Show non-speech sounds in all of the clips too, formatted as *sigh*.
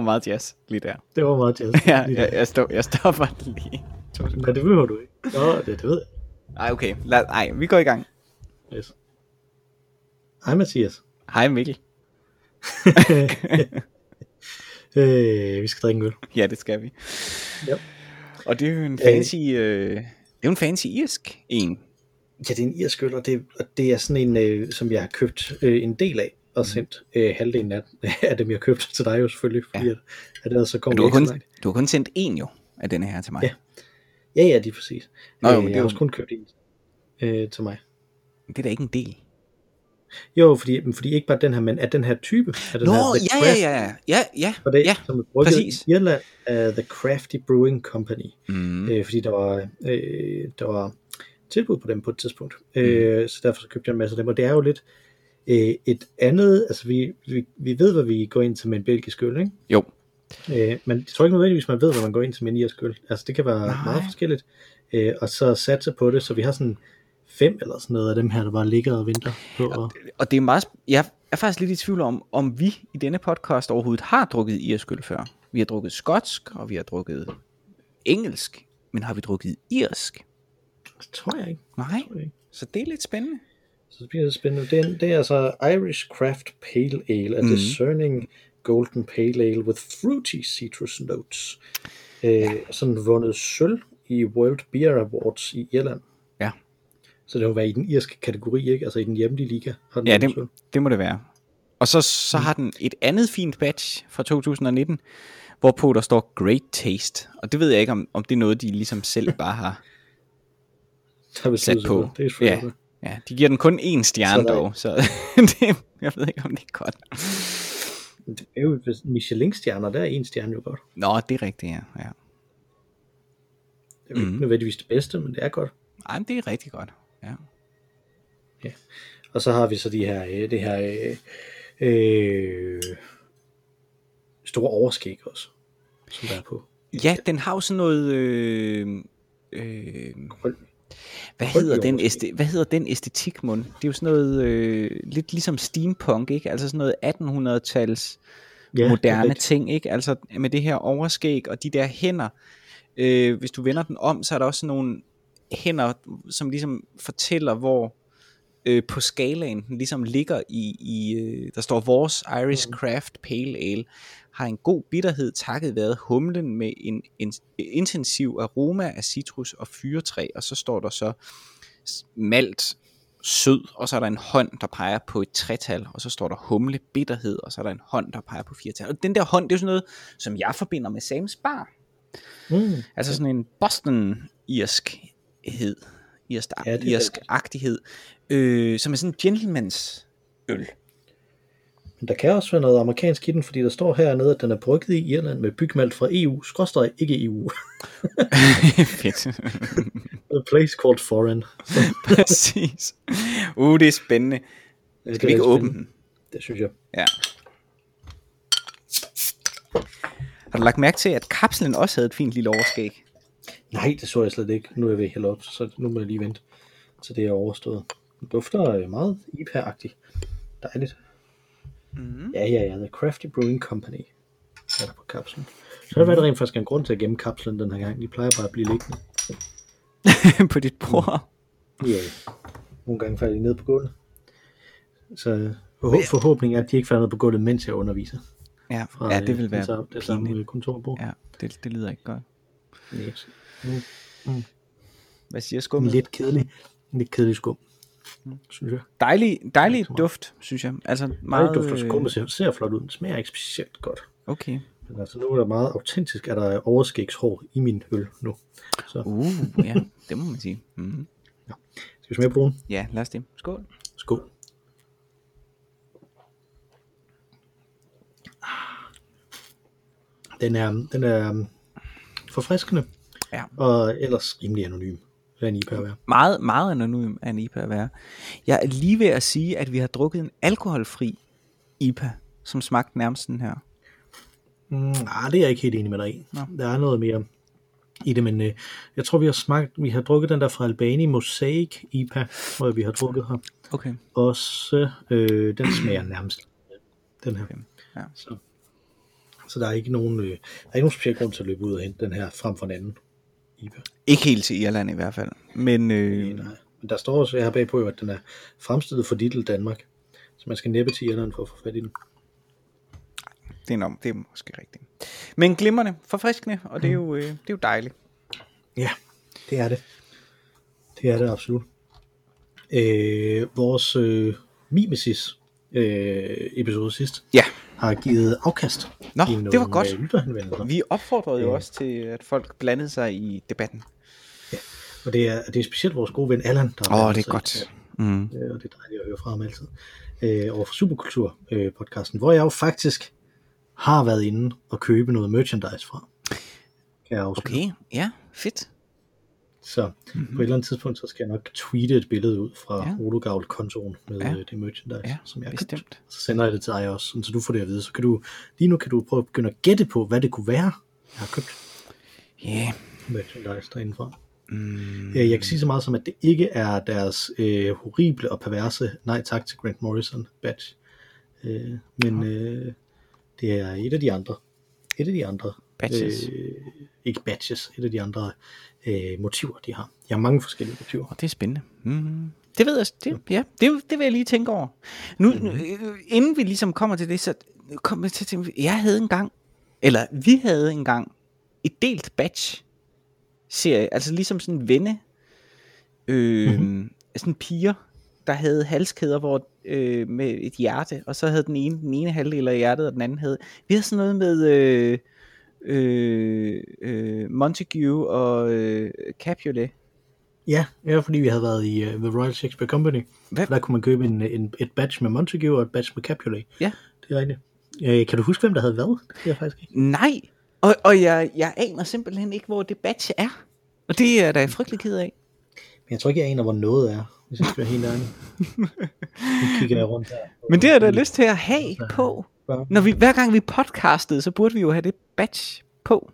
Det var meget jazz lige der. Det var meget jazz. *laughs* Ja, jeg, jeg, stop, jeg stopper lige. Nej, det behøver du ikke. Nå, det, det ved jeg. Ej, okay. Lad, ej, vi går i gang. Yes. Hej Mathias. Hej Mikkel. *laughs* øh, vi skal drikke en øl. Ja, det skal vi. Ja. Og det er jo en fancy, øh, det er jo en fancy irsk en. Ja, det er en irsk øl, og det, og det er sådan en, øh, som jeg har købt øh, en del af, og sendt øh, halvdelen af, *laughs* af dem, jeg har købt til dig jo selvfølgelig, fordi ja. at, at ellers så Men kommer du har, kun, langt. du har kun sendt en jo af denne her til mig. Ja. Ja, ja, er præcis. Nå, jo, øh, men det jeg har jo- også kun købt en øh, til mig. Det er da ikke en del. Jo, fordi, men fordi ikke bare den her, men af den her type. Af den Nå, her, The ja, ja, ja, ja, ja, Og det, ja. som er brygget præcis. i Irland af The Crafty Brewing Company. Mm. øh, fordi der var, øh, der var tilbud på dem på et tidspunkt. Mm. Øh, så derfor så købte jeg en masse af dem, og det er jo lidt øh, et andet, altså vi, vi, vi ved, hvad vi går ind til med en belgisk øl, ikke? Jo. Øh, men jeg tror ikke nødvendigvis, man ved, hvad man går ind til med en irsk øl. Altså det kan være Nej. Meget forskelligt. Øh, og så satse på det, så vi har sådan fem eller sådan noget af dem her, der bare ligger og venter på. Og, Og det er meget, jeg er faktisk lidt i tvivl om, om vi i denne podcast overhovedet har drukket irsk øl før. Vi har drukket skotsk, og vi har drukket engelsk, men har vi drukket irsk? det tror jeg ikke. Nej, Tror jeg ikke. så det er lidt spændende. Så det bliver spændende. Det er, det er altså Irish Craft Pale Ale, a Mhm. discerning golden pale ale with fruity citrus notes. Øh, sådan vundet sølv i World Beer Awards i Irland. Ja. Så det må være i den irske kategori, ikke? Altså i den hjemlige liga. Har den Ja, det, sølv. det må det være. Og så, så har den et andet fint badge fra 2019, hvorpå der står Great Taste. Og det ved jeg ikke, om, om det er noget, de ligesom selv bare har *laughs* Der er sat på. Det er Ja, det. Ja, de giver den kun én stjerne Så dog, så *laughs* det, jeg ved ikke, om det er godt. Det er jo Michelin-stjerner, der er en stjerne jo godt. Nå, det er rigtigt, ja. ja. Det er jo ikke nødvendigvis det bedste, men det er godt. Ej, men det er rigtig godt. Ja. Og så har vi så de her, øh, det her øh, øh, store overskæg også, som der er på. ja, den har jo sådan noget... Øh, øh. Hvad, hedder den æste, hvad hedder den æstetik, mund? Det er jo sådan noget... Øh, lidt ligesom steampunk, ikke? Altså sådan noget 1800-tals Ja, moderne er rigtigt. ting, ikke? Altså med det her overskæg og de der hænder. Øh, hvis du vender den om, så er der også nogle hænder, som ligesom fortæller, hvor øh, på skalaen den ligesom ligger i, i øh, der står vores Irish Craft Pale Ale, har en god bitterhed takket været humlen med en, en intensiv aroma af citrus og fyrtræ, og så står der så malt sød, og så er der en hånd, der peger på et tretal, og så står der humle, bitterhed, og så er der en hånd, der peger på firetal. Og den der hånd, det er sådan noget, som jeg forbinder med Sam's Bar. Mm. Altså sådan en Boston-irskhed, irsk, Ja, irsk-agtighed, øh, som er sådan en gentlemans øl. Men der kan også være noget amerikansk i den, fordi der står hernede, at den er brygget i Irland med bygmalt fra EU, skråstrej ikke EU. *laughs* Fedt. A place called foreign. *laughs* Præcis. Uh, det er spændende. Det Skal vi ikke åbne den? Det synes jeg. Ja. Har du lagt mærke til, at kapslen også havde et fint lille overskæg? Nej, det så jeg slet ikke. Nu er jeg ved at hælde op, så nu må jeg lige vente, til det er overstået. Den dufter øh, meget IPA-agtigt. Dejligt. Mm. Ja, ja, ja. The Crafty Brewing Company er der på kapslen. Så har der været rent faktisk en grund til at gemme kapslen den her gang. De plejer bare at blive liggende. *laughs* på dit bord. Ja, nogle gange falder de ned på gulvet. Så forhå- forhåbningen er, at de ikke falder ned på gulvet, mens jeg underviser. Ja, Fra, ja det vil øh, være det samme, det samme kontorbord. Ja, det, det lyder ikke godt. Yes. Hvad siger skummet? lidt kedelig, lidt kedelig skum, synes jeg. Dejlig, dejlig duft, synes jeg. Altså Meget, meget... dufter øh, skummet ser, ser flot ud. Den smager ikke specielt godt. Okay. Men altså nu er der meget autentisk, at der er overskægshår i min øl nu. Så Uh, ja, det må man sige. Mm. skal vi smage på den? Ja, lad os det. Skål. Skål. Den er, den er forfriskende, Ja. og ellers rimelig anonym. Hvad en IPA være. Meget, meget anonym er en IPA at være. Jeg er lige ved at sige, at vi har drukket en alkoholfri IPA, som smagte nærmest den her. Mm, nej, det er jeg ikke helt enig med dig i. Nå. Der er noget mere i det, men øh, jeg tror, vi har smagt, vi har drukket den der fra Albani Mosaic IPA, jeg, vi har drukket her. Okay. Også, øh, den smager nærmest den her. Ja. Så, Så der er ikke nogen, øh, der er ikke nogen speciel grund til at løbe ud og hente den her frem for en anden IPA. Ikke helt til Irland i hvert fald. Men øh, Nej. Men der står også her bagpå, at den er fremstillet for Dittel Danmark. Så man skal næppe til Irland for at få fat i den. det, er nok, det er måske rigtigt. Men glimrende, forfriskende, og det er jo, øh, det er jo dejligt. Ja, det er det. Det er det absolut. Øh, vores øh, Mimesis øh, episode sidst Ja, har givet afkast. Nå, det var godt. Øh, vi opfordrede jo Ja. også til, at folk blandede sig i debatten. Og det er, det er specielt vores gode ven Allan, der Åh, har oh, det er godt. Mm. øh, og det er dejligt at høre fra ham altid, øh, over for Superkultur-podcasten, hvor jeg jo faktisk har været inde og købe noget merchandise fra. Kan jeg afsløre. Okay, ja, fedt. Så mm-hmm. på et eller andet tidspunkt, så skal jeg nok tweete et billede ud fra Ja. Rodogavl-kontoen med Ja. ja. det merchandise, Ja, som jeg har købt. bestemt. Så sender jeg det til dig også, så du får det at vide. Så kan du, lige nu kan du prøve at begynde at gætte på, hvad det kunne være, jeg har købt Ja, yeah. merchandise derindefra. mm. Øh, Jeg kan sige så meget som, at det ikke er deres øh, horrible og perverse nej tak til Grant Morrison badge. Øh, men øh, det er et af de andre. Et af de andre. Badges. Øh, ikke badges. Et af de andre øh, motiver, de har. Jeg har mange forskellige motiver. Og det er spændende. Mm. Det ved jeg, det, ja, det, det vil jeg lige tænke over. Nu, nu, øh, inden vi ligesom kommer til det, så kommer jeg til at tænke, jeg havde engang, eller vi havde engang, et delt badge serie, altså ligesom sådan en venne, øh, mm-hmm. sådan piger, der havde halskæder hvor, øh, med et hjerte, og så havde den ene den ene halvdel af hjertet, og den anden havde, vi havde sådan noget med øh, øh, øh, Montague og øh, Capulet. Ja, ja, fordi vi havde været i uh, The Royal Shakespeare Company. Hvad? Der kunne man købe en, en, et badge med Montague og et badge med Capulet. Ja. Det er rigtigt. Øh, kan du huske, hvem der havde hvad? Det er faktisk ikke. Nej, og, og jeg, jeg aner simpelthen ikke, hvor det badge er. Og det er da jeg frygtelig ked af. Men jeg tror ikke, jeg aner, hvor noget er, hvis jeg skal være helt ærlig. *laughs* Nu kigger jeg rundt her. Men det jeg da lyst til at have på. Ja. Når vi, hver gang vi podcastede, så burde vi jo have det badge på.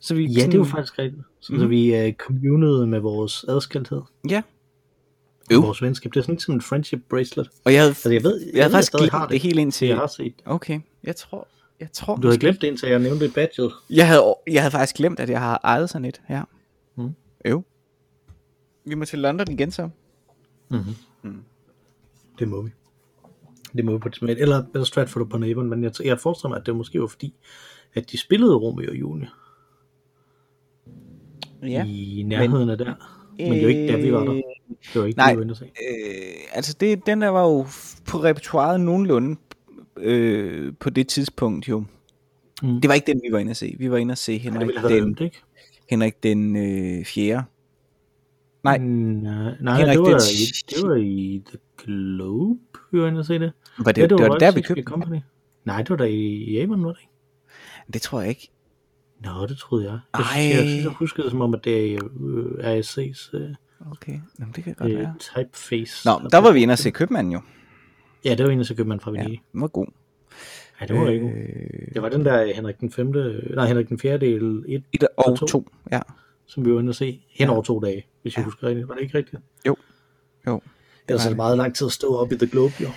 Så vi Ja, det er jo faktisk rigtigt. Så, mm. så Mhm. vi uh, communede med vores adskilthed. Ja. Jo. Vores venskab. Det er sådan lidt som en friendship bracelet. Og jeg havde, Altså, jeg ved, jeg havde ved, faktisk stadig har glemt det helt ind til... Jeg har set. Okay, jeg tror... Jeg tror Du havde glemt det, indtil jeg nævnte badget. Jeg havde, jeg havde faktisk glemt, at jeg har ejet sådan et her. Mm. Jo. Vi må til London igen så. Mm-hmm. Mm. Det må vi. Det må på det Eller, eller Stratford upon Avon, men jeg, jeg forestiller mig, at det måske var fordi, at de spillede Romeo og Julie Ja. i nærheden af der. Men det var ikke der, vi var der. Det var ikke Nej. det, vi var. Øh, altså det, den der var jo på repertoireet nogenlunde øh, på det tidspunkt jo. Mm. Det var ikke den, vi var inde at se. Vi var inde at se Ja, Henrik, været den, ømt, ikke? Henrik den øh, 4. Nej. Nej, nej Henrik det, var i, det var i The Globe, vi var inde at se det. Var det, ja, det, var, det Royal der, vi købte? Company. Nej, det var der i, i Avon, var det ikke? Det tror jeg ikke. Nå, det troede jeg. Jeg, Ej. jeg, synes, jeg husker det som om, at det er øh, RSC's øh, Okay, Jamen, det kan godt øh, være. typeface. Nå, der var vi inde at se Købmanden jo. Ja, det var en af så købte man fra Ja, Venedig. den var god. Ja, det var øh, ikke. Det var den der Henrik den 5. Nej, Henrik den 4. del 1, Et og to. to. Ja. Som vi var inde at se hen over to dage, hvis jeg Ja. husker rigtigt. Var det ikke rigtigt? Jo. Jo. Ellers er det meget lang tid at stå op i The Globe, jo.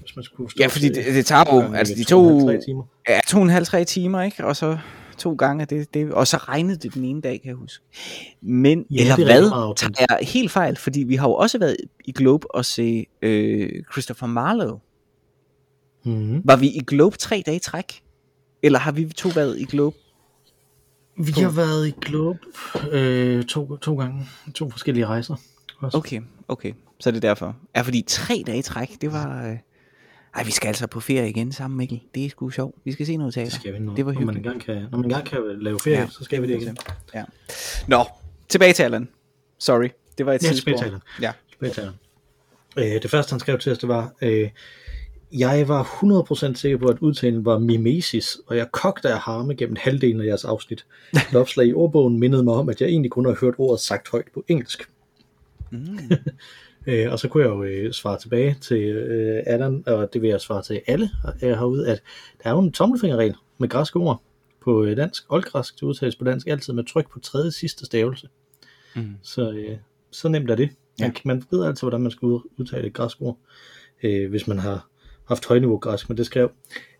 Hvis man skulle stå Ja, fordi det, det tager jo, altså de to to, timer. ja, to og en halv, tre timer, ikke? Og så to gange, det, det, og så regnede det den ene dag, kan jeg huske. Men, Ja, eller det er hvad, tager jeg helt fejl, fordi vi har jo også været i Globe og se øh, Christopher Marlowe. Mm-hmm. Var vi i Globe tre dage i træk? Eller har vi to været i Globe? Vi har været i Globe øh, to, to gange. To forskellige rejser. Også. Okay, okay. Så er det derfor. Ja, fordi tre dage i træk, det var... Øh... Ej, vi skal altså på ferie igen sammen, Mikkel. Det er sgu sjovt. Vi skal se noget teater. Det skal vi nu. Det var når, man hyggeligt. engang kan, når man engang kan lave ferie, ja, så skal vi det igen. Ja. Nå, tilbage til Allan. Sorry, det var et Ja, tilbage til Allan. Ja. Tilbage Øh, det første, han skrev til os, det var, øh, jeg var 100% sikker på, at udtalen var mimesis, og jeg kogte af harme gennem halvdelen af jeres afsnit. *laughs* Et opslag i ordbogen mindede mig om, at jeg egentlig kun har hørt ordet sagt højt på engelsk. Mm. *laughs* Øh, og så kunne jeg jo øh, svare tilbage til øh, Adam, og det vil jeg svare til alle øh, herude, at der er jo en tommelfingerregel med græske ord på øh, dansk. Oldgræsk, det udtales på dansk altid med tryk på tredje sidste stavelse. Mm. Så, øh, så nemt er det. Man, ja. man ved altid, hvordan man skal ud- udtale et græsk ord, øh, hvis man har haft højniveau græsk, men det skrev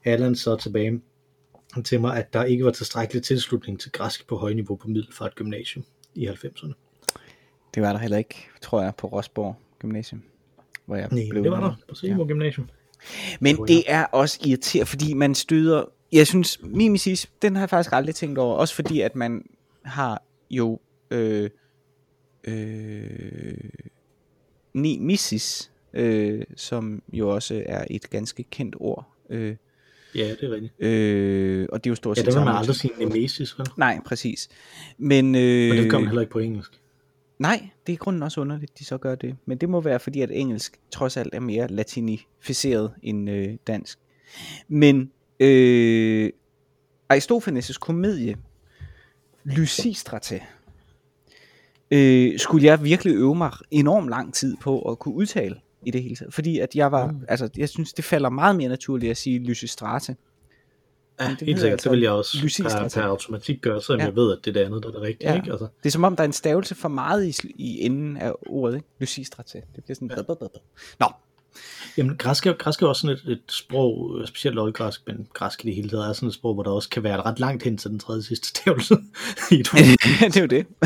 Allan så tilbage til mig, at der ikke var tilstrækkelig tilslutning til græsk på højniveau på Middelfart Gymnasium i 90'erne. Det var der heller ikke, tror jeg, på Rosborg Gymnasium. Hvor jeg Nej, blev det var der på Sebo ja. Gymnasium. Men jeg. det er også irriterende, fordi man støder... Jeg synes, Mimesis, den har jeg faktisk aldrig tænkt over. Også fordi, at man har jo... Øh, øh, Mimesis, øh, som jo også er et ganske kendt ord. Øh, Ja, det er rigtigt. øh, og det er jo stort Ja, set det vil man aldrig sige Nemesis, vel? Nej, præcis. Men, øh, Og det man heller ikke på engelsk. Nej, det er grunden også underligt, de så gør det. Men det må være fordi, at engelsk trods alt er mere latinificeret end øh, dansk. Men øh, Aristofanes' komedie, Lysistrate, øh, skulle jeg virkelig øve mig enormt lang tid på at kunne udtale i det hele taget. Fordi at jeg var, Mm. altså jeg synes, det falder meget mere naturligt at sige Lysistrate. Ja, det helt jeg sikkert. altså Det vil jeg også per, per automatik gøre, selvom Ja. jeg ved, at det er det andet, der er det rigtige. Ja. Ikke? Altså, Det er som om, der er en stavelse for meget i, i enden af ordet, ikke? Lysistrate. Det bliver sådan... Ja. Nå, Jamen, græsk er, græsk er også sådan et, et sprog, øh, specielt oldgræsk, men græsk i det hele taget er sådan et sprog, hvor der også kan være ret langt hen til den tredje sidste stavelse *laughs* i et *laughs* ord. det er jo det. *laughs*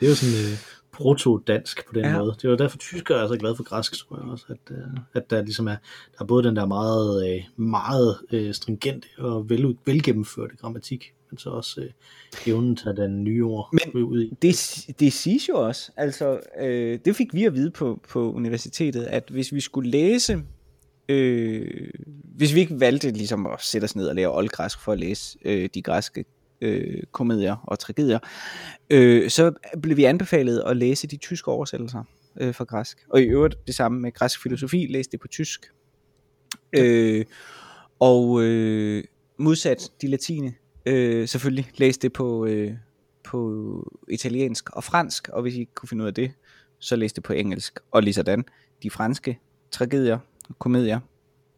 Det er jo sådan øh, proto-dansk på den Ja. måde. Det jo derfor, tyskere er så glade for græsk, tror jeg også, at, øh, at der ligesom er, der er både den der meget, øh, meget øh, stringente og vel, velgennemførte grammatik, men så også øh, evnen til at den nye ord Men ud i. det, det siges jo også, altså øh, det fik vi at vide på, på universitetet, at hvis vi skulle læse, øh, hvis vi ikke valgte ligesom at sætte os ned og lære oldgræsk for at læse øh, de græske øh, komedier og tragedier, øh, så blev vi anbefalet at læse de tyske oversættelser øh, fra græsk. Og i øvrigt det samme med græsk filosofi, læste det på tysk. Øh, og øh, modsat de latine, øh, selvfølgelig læste det på, øh, på italiensk og fransk, og hvis I ikke kunne finde ud af det, så læste det på engelsk. Og lige sådan, de franske tragedier, komedier,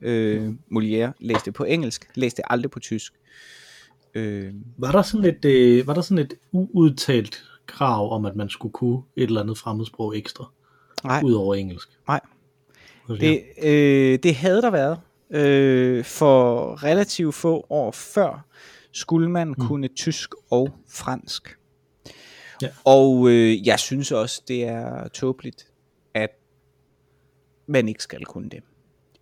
øh, Molière læste det på engelsk, læste det aldrig på tysk. Øh, Var der sådan et, øh, var der sådan et uudtalt krav om, at man skulle kunne et eller andet fremmedsprog ekstra, nej, ud over engelsk? nej. Det, Det, øh, det havde der været. Øh, for relativt få år før skulle man mm. kunne tysk og fransk. Ja. Og øh, jeg synes også, det er tåbeligt, at man ikke skal kunne det.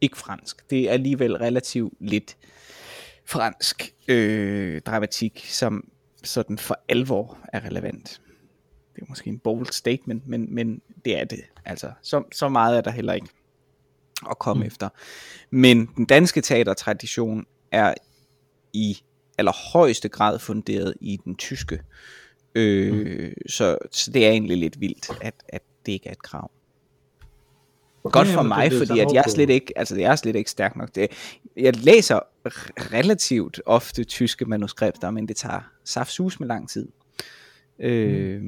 Ikke fransk. Det er alligevel relativt lidt fransk øh, dramatik, som sådan for alvor er relevant. Det er måske en bold statement, men, men det er det. Altså, så, så meget er der heller ikke at komme mm. efter. Men den danske teatertradition er i allerhøjeste grad funderet i den tyske. Øh, mm. så, så det er egentlig lidt vildt, at, at det ikke er et krav. Godt for mig, fordi at jeg er slet ikke, altså jeg er slet ikke stærk nok. Det, jeg læser relativt ofte tyske manuskripter, men det tager saftsus med lang tid. Øh,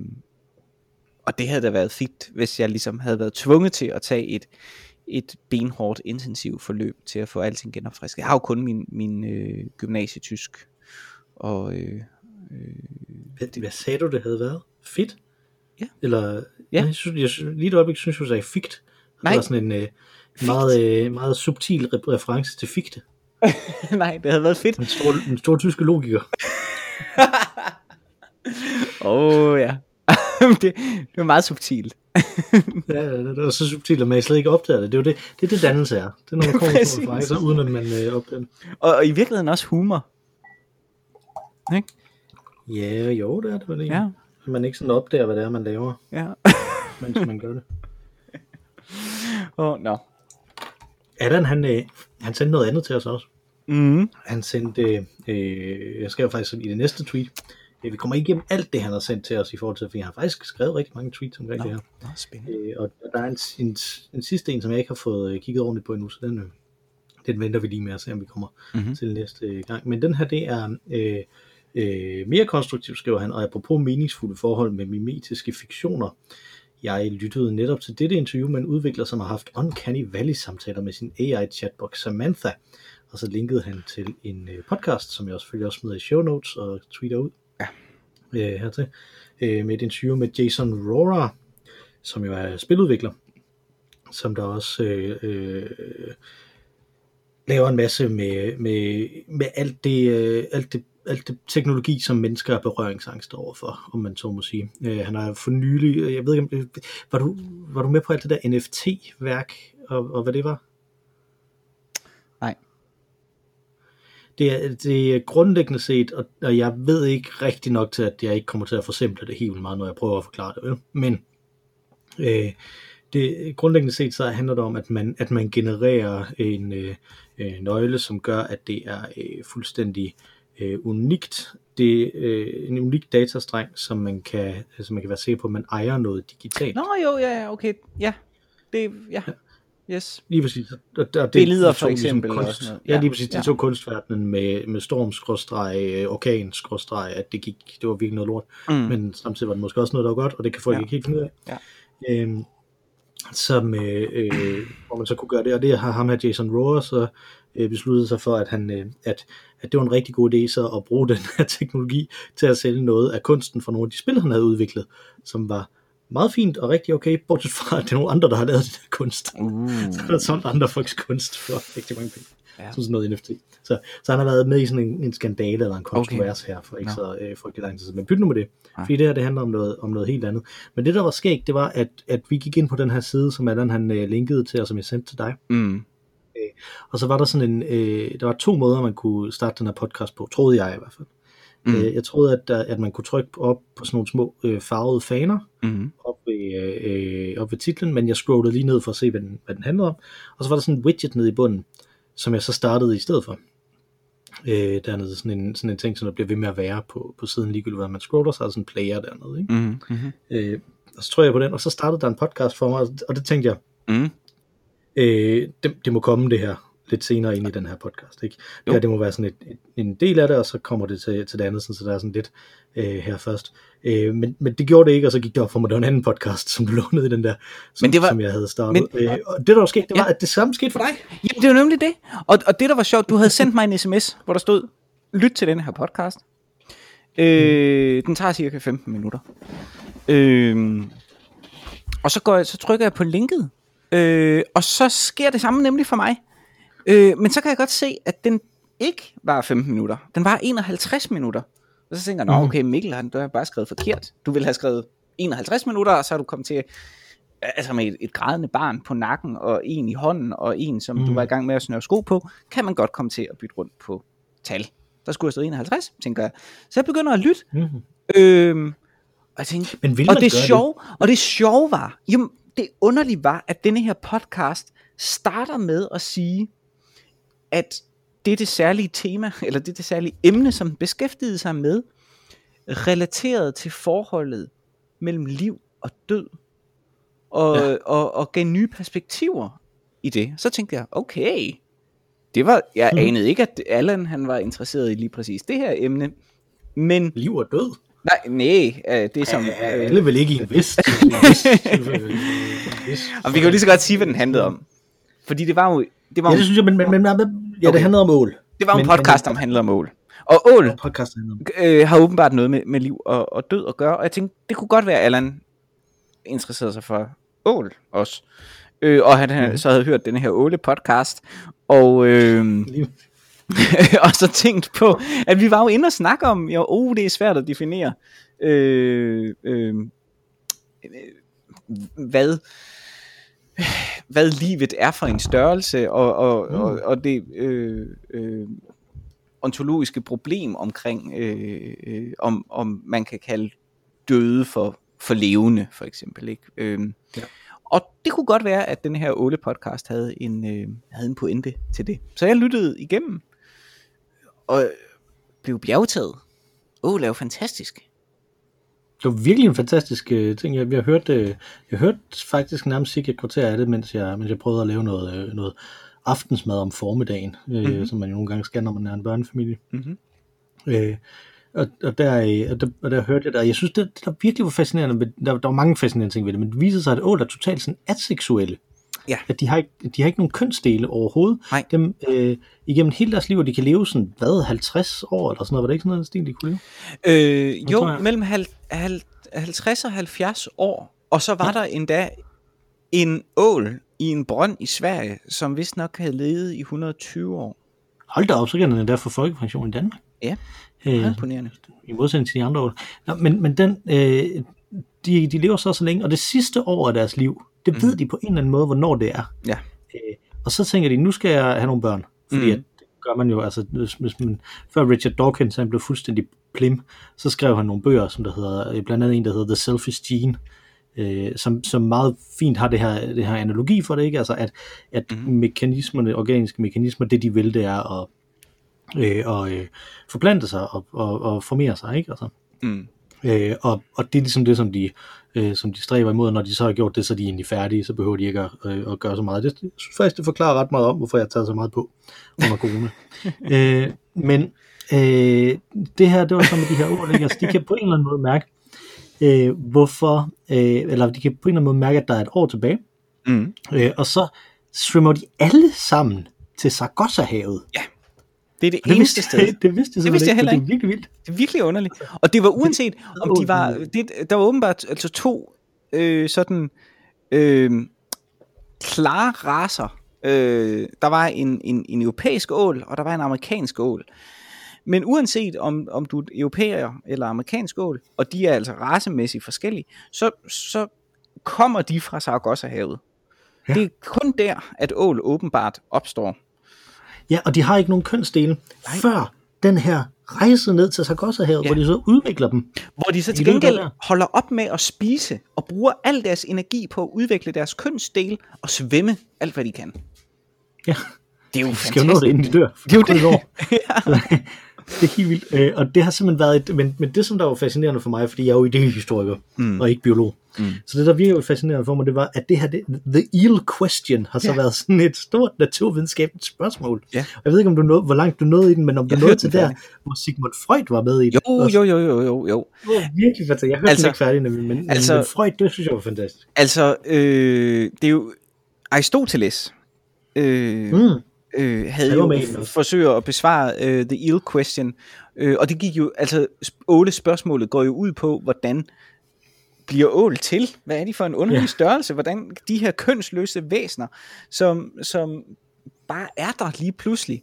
og det havde da været fint, hvis jeg ligesom havde været tvunget til at tage et, et benhårdt, intensivt forløb til at få alting genopfrisket. Jeg har jo kun min, min øh, gymnasietysk, og øh, Hvad, hvad sagde du, det havde været? Fedt? Ja. Eller, Ja. Jeg synes, jeg, lige et øjeblik synes, du sagde figt. Nej. Det var sådan en øh, meget, øh, meget subtil re- reference til figte. *laughs* nej, det havde været fedt. En stor, en stor tyske logiker. *laughs* Åh oh, ja, *laughs* det, det var meget subtilt. Ja, det var så subtilt, at man slet ikke opdager det. Det er det, det, er det dannelse er. Det er, når man kommer fra referencer, uden at man øh, opdager det. Og, og i virkeligheden også humor. Ikke? Ja, jo, det er det vel egentlig. Ja, man ikke sådan opdager, hvad det er, man laver, ja. mens man gør det. Åh, oh, nå. Adam, han, øh, han sendte noget andet til os også. Mm. Han sendte, øh, jeg skrev faktisk i det næste tweet, øh, vi kommer ikke igennem alt det, han har sendt til os i forhold til, for jeg har faktisk skrevet rigtig mange tweets omkring Nå, det her. nå, spændende. Øh, og der er en, en, en sidste en, som jeg ikke har fået øh, kigget ordentligt på endnu, så den, øh, den venter vi lige med at se, om vi kommer Mhm. mm-hmm. til næste øh, gang. Men den her, det er øh, øh, mere konstruktivt, skriver han, og apropos meningsfulde forhold med mimetiske fiktioner. Jeg lyttede netop til dette interview med en udvikler, som har haft Uncanny Valley-samtaler med sin AI-chatbot Samantha, og så linkede han til en øh, podcast, som jeg også selvfølgelig også smider i show notes og tweeter ud Ja. øh, hertil, øh, med et interview med Jason Rora, som jo er spiludvikler, som der også øh, øh, laver en masse med, med, med alt, det, øh, alt, det, alt det teknologi, som mennesker er berøringsangst overfor, om man så må sige. Øh, han har for nylig, jeg ved ikke, om det, var, du, var du med på alt det der NFT-værk, og, og hvad det var? Nej. Det er, det er grundlæggende set, og, og jeg ved ikke rigtig nok til, at jeg ikke kommer til at forsimple det helt meget, når jeg prøver at forklare det. Vel? Men øh, det, grundlæggende set så handler det om, at man, at man genererer en øh, øh, nøgle, som gør, at det er øh, fuldstændig øh, unikt. Det øh, en unik datastreng, som man kan, altså man kan være sikker på, at man ejer noget digitalt. Nå jo, ja, ja, okay, ja. Det, ja. Yes. Lige præcis. Og, og det, Billeder de for ligesom eksempel og Kunst, noget. ja, Ja, lige præcis. De ja. to kunstverdenen med, med storm, skråstreg, orkan, skråstreg, at det gik, det var virkelig noget lort. Mm. Men samtidig var det måske også noget, der var godt, og det kan folk Ja. ikke helt finde ud af. Ja. Øhm, som, øh, øh, hvor man så kunne gøre det, og det har ham her Jason Rohr så øh, besluttet sig for, at, han, øh, at, at det var en rigtig god idé så at bruge *laughs* den her teknologi til at sælge noget af kunsten fra nogle af de spil, han havde udviklet, som var meget fint og rigtig okay, bortset fra, at det er nogle andre, der har lavet den her kunst. Uh. *laughs* Så har solgt andre folks kunst for rigtig mange penge. Ja. Som sådan noget NFT. Så, så han har været med i sådan en, en skandale eller en kontrovers okay. her for ikke Nå. så øh, frygtelig lang tid siden. Men byt nu med det. Nej. Fordi det her, det handler om noget, om noget helt andet. Men det, der var skægt, det var, at, at vi gik ind på den her side, som Allan han øh, linkede til, og som jeg sendte til dig. Mm. Og så var der sådan en, øh, der var to måder, man kunne starte den her podcast på, troede jeg i hvert fald. Mm. Øh, jeg troede, at, at man kunne trykke op på sådan nogle små øh, farvede faner, Mm. op ved, øh, op ved titlen, men jeg scrollede lige ned for at se, hvad den, hvad den handlede om. Og så var der sådan en widget nede i bunden, som jeg så startede i stedet for. Øh, dernede sådan en, sådan en ting, som der bliver ved med at være på, på siden ligegyldigt, hvad man scroller, så er der sådan en player dernede. Ikke? Mm. Mm. Øh, og så tror jeg på den, og så startede der en podcast for mig, og det tænkte jeg, Mm. øh, det, det må komme det her lidt senere ind i den her podcast. Ikke? Jo. Det, her, det må være sådan et, et, en del af det, og så kommer det til, til det andet, sådan, så der er sådan lidt øh, her først. Øh, men, men det gjorde det ikke, og så gik det op for mig, det var en anden podcast, som blev nede i den der, som, Men det var- som jeg havde startet. men- øh, og det der var sket, det var, Ja. at det samme skete for dig. Jamen, det var nemlig det. Og, og det, der var sjovt, du havde sendt mig en sms, hvor der stod, lyt til den her podcast. Øh, den tager cirka 15 minutter. Øh, og så, går jeg, så trykker jeg på linket, øh, og så sker det samme nemlig for mig. Øh, men så kan jeg godt se, at den ikke var 15 minutter. Den var 51 minutter. Og så tænker jeg, nå Mhm. okay, Mikkel, han, du har bare skrevet forkert. Du ville have skrevet 51 minutter, og så er du kommet til altså med et, et grædende barn på nakken, og en i hånden, og en, som mm. du Mm. var i gang med at snøre sko på, kan man godt komme til at bytte rundt på tal. Der skulle jeg stå 51, tænker jeg. Så jeg begynder at lytte, Mm-hmm. øhm, og jeg tænkte, Men vil og det gøre sjove, og det sjove var, jo, det underlige var, at denne her podcast starter med at sige, at det er det særlige tema, *laughs* eller det er det særlige emne, som beskæftigede sig med, relateret til forholdet mellem liv og død, og, ja. Ja. og, og gav nye perspektiver i det. Så tænkte jeg, okay, det var, jeg Mhm. anede ikke, at Allan han var interesseret i lige præcis det her emne, men Liv og død. nej, nej, øh, det er som... Øh, alle vil ikke i en vis- *laughs* Og vi kan jo lige så godt sige, hvad den handlede om. Fordi det var jo, det var, Ja, det synes jeg, men, men, men, men ja, Okay. det handler om ål. det var jo en men- podcast, men- der handlede om mål. Og ål podcast om. øh, har åbenbart noget med, med liv og, og død at gøre, og jeg tænkte, det kunne godt være, at Allan interesserede sig for ål også. Øh, og han mm. så havde hørt den her åle podcast, og, øh, *laughs* og så tænkt på, at vi var jo inde og snakke om, jo, oh, det er svært at definere, øh, øh, øh, hvad, hvad livet er for en størrelse, og, og, mm. og, og det øh, øh, ontologiske problem omkring, øh, øh, om, om man kan kalde døde for, for levende, for eksempel. Ikke? Øh, Ja. Og det kunne godt være, at den her Ole podcast havde en, øh, havde en pointe til det. Så jeg lyttede igennem, og blev bjergtaget. Åh, oh, det er jo fantastisk. Det var virkelig en fantastisk uh, ting. Jeg, jeg, hørte, uh, jeg hørte faktisk nærmest ikke et kvarter af det, mens jeg, mens jeg prøvede at lave noget, uh, noget aftensmad om formiddagen, Mhm. mm-hmm. som man jo nogle gange skal, når man er en børnefamilie. Mm-hmm. Uh, og, og, der, øh, og, der, og der hørte jeg der, jeg synes, det, det der virkelig var fascinerende, der, der var mange fascinerende ting ved det, men det viser sig, at ål er totalt sådan aseksuelle. Ja. At de har, ikke, de har ikke nogen kønsdele overhovedet. Nej. Dem, øh, igennem hele deres liv, og de kan leve sådan, hvad, 50 år eller sådan noget, var det ikke sådan noget stil, de kunne leve? Øh, jo, mellem hal, hal, 50 og 70 år, og så var ja. der endda en ål, i en brønd i Sverige, som vist nok havde levet i 120 år. Hold da op, så kan den endda få folkepension i Danmark. Ja, Øh, imponerende. I modsætning til de andre år. Nå, men, men den, øh, de, de lever så så længe, og det sidste år af deres liv, det Mhm. ved de på en eller anden måde, hvornår det er. Ja. Øh, og så tænker de, nu skal jeg have nogle børn. Fordi Mhm. at, det gør man jo, altså hvis, hvis man, før Richard Dawkins han blev fuldstændig plim, så skrev han nogle bøger, som der hedder, øh, blandt andet en, der hedder The Selfish Gene, øh, som, som meget fint har det her, det her analogi for det, ikke? Altså at, at Mhm. mm-hmm. mekanismerne, organiske mekanismer, det de vil, det er at, øh, og, øh, forplante sig og, og, og formere sig, ikke? Altså, Mm. Øh, og, og det er ligesom det, som de, øh, som de stræber imod, når de så har gjort det, så er de egentlig færdige, så behøver de ikke at, øh, at gøre så meget. Det jeg synes faktisk, det forklarer ret meget om, hvorfor jeg har taget så meget på under corona. *laughs* øh, men øh, det her, det var så med de her ord, ikke? Altså, de kan på en eller anden måde mærke, øh, hvorfor, øh, eller de kan på en eller anden måde mærke, at der er et år tilbage, Mm. øh, og så svømmer de alle sammen til Sargassohavet. Det er det det eneste vidste, sted. *laughs* det vidste jeg, Det vidste jeg heller Det er virkelig vildt. Det er virkelig underligt. Og det var uanset, om de var... Det, der var åbenbart altså to øh, sådan øh, klare raser. Øh, der var en, en, en europæisk ål, og der var en amerikansk ål. Men uanset om, om du er europæer eller amerikansk ål, og de er altså racemæssigt forskellige, så, så kommer de fra Sargassohavet. Ja. Det er kun der, at ål åbenbart opstår. Ja, og de har ikke nogen kønsdele, Nej. før den her rejse ned til Sargassohavet, ja. Ja. hvor de så udvikler dem. Hvor de så til gengæld der. holder op med at spise og bruger al deres energi på at udvikle deres kønsdel og svømme alt hvad de kan. Ja, Det er jo de skal jo nå det, inden de dør. Det er jo det. et år. *laughs* det er helt vildt. Øh, og det har simpelthen været et, men, men det som der var fascinerende for mig, fordi jeg er jo idehistoriker mm. og ikke biolog, mm. så det der virkelig fascinerende for mig, det var, at det her, det, the eel question, har så ja. Ja. været sådan et stort naturvidenskabeligt spørgsmål. Ja. Og Jeg ved ikke, om du nåede, hvor langt du nåede i den, men om du Jeg nåede til der, hvor Sigmund Freud var med i det. Jo, også. jo, jo, jo, jo, jo. Det var virkelig fantastisk. Jeg hørte altså, den ikke færdig, nemlig, men, altså- men Freud, det synes jeg var fantastisk. Altså, øh, det er jo Aristoteles. Øh, Mm. Øh, havde jo forsøgt at besvare øh, The Eel Question, øh, og det gik jo, altså otte spørgsmålet går jo ud på, hvordan bliver ål til? Hvad er de for en underlig ja. størrelse? Hvordan de her kønsløse væsener, som, som bare er der lige pludselig.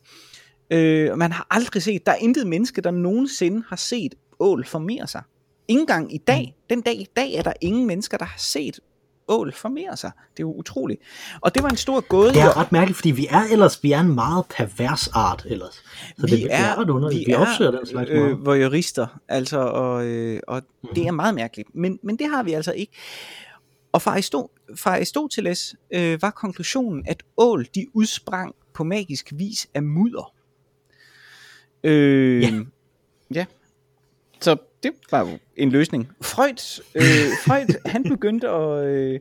Øh, man har aldrig set, der er intet menneske, der nogensinde har set ål formere sig. Ingen gang i dag, Mm. den dag i dag, er der ingen mennesker, der har set ål formere sig. Det er jo utroligt. Og det var en stor gåde. Det er ret mærkeligt, fordi vi er ellers vi er en meget pervers art ellers. Så det, vi det er, ret underligt. vi Vi, er opsøger den slags øh, meget. voyeurister, altså, og, øh, og Mhm. det er meget mærkeligt. Men, men det har vi altså ikke. Og fra, Aristo- fra Aristoteles øh, var konklusionen, at ål, de udsprang på magisk vis af mudder. Øh, Ja. ja. Så det var jo en løsning. Freud, øh, *laughs* Freud han begyndte at, øh,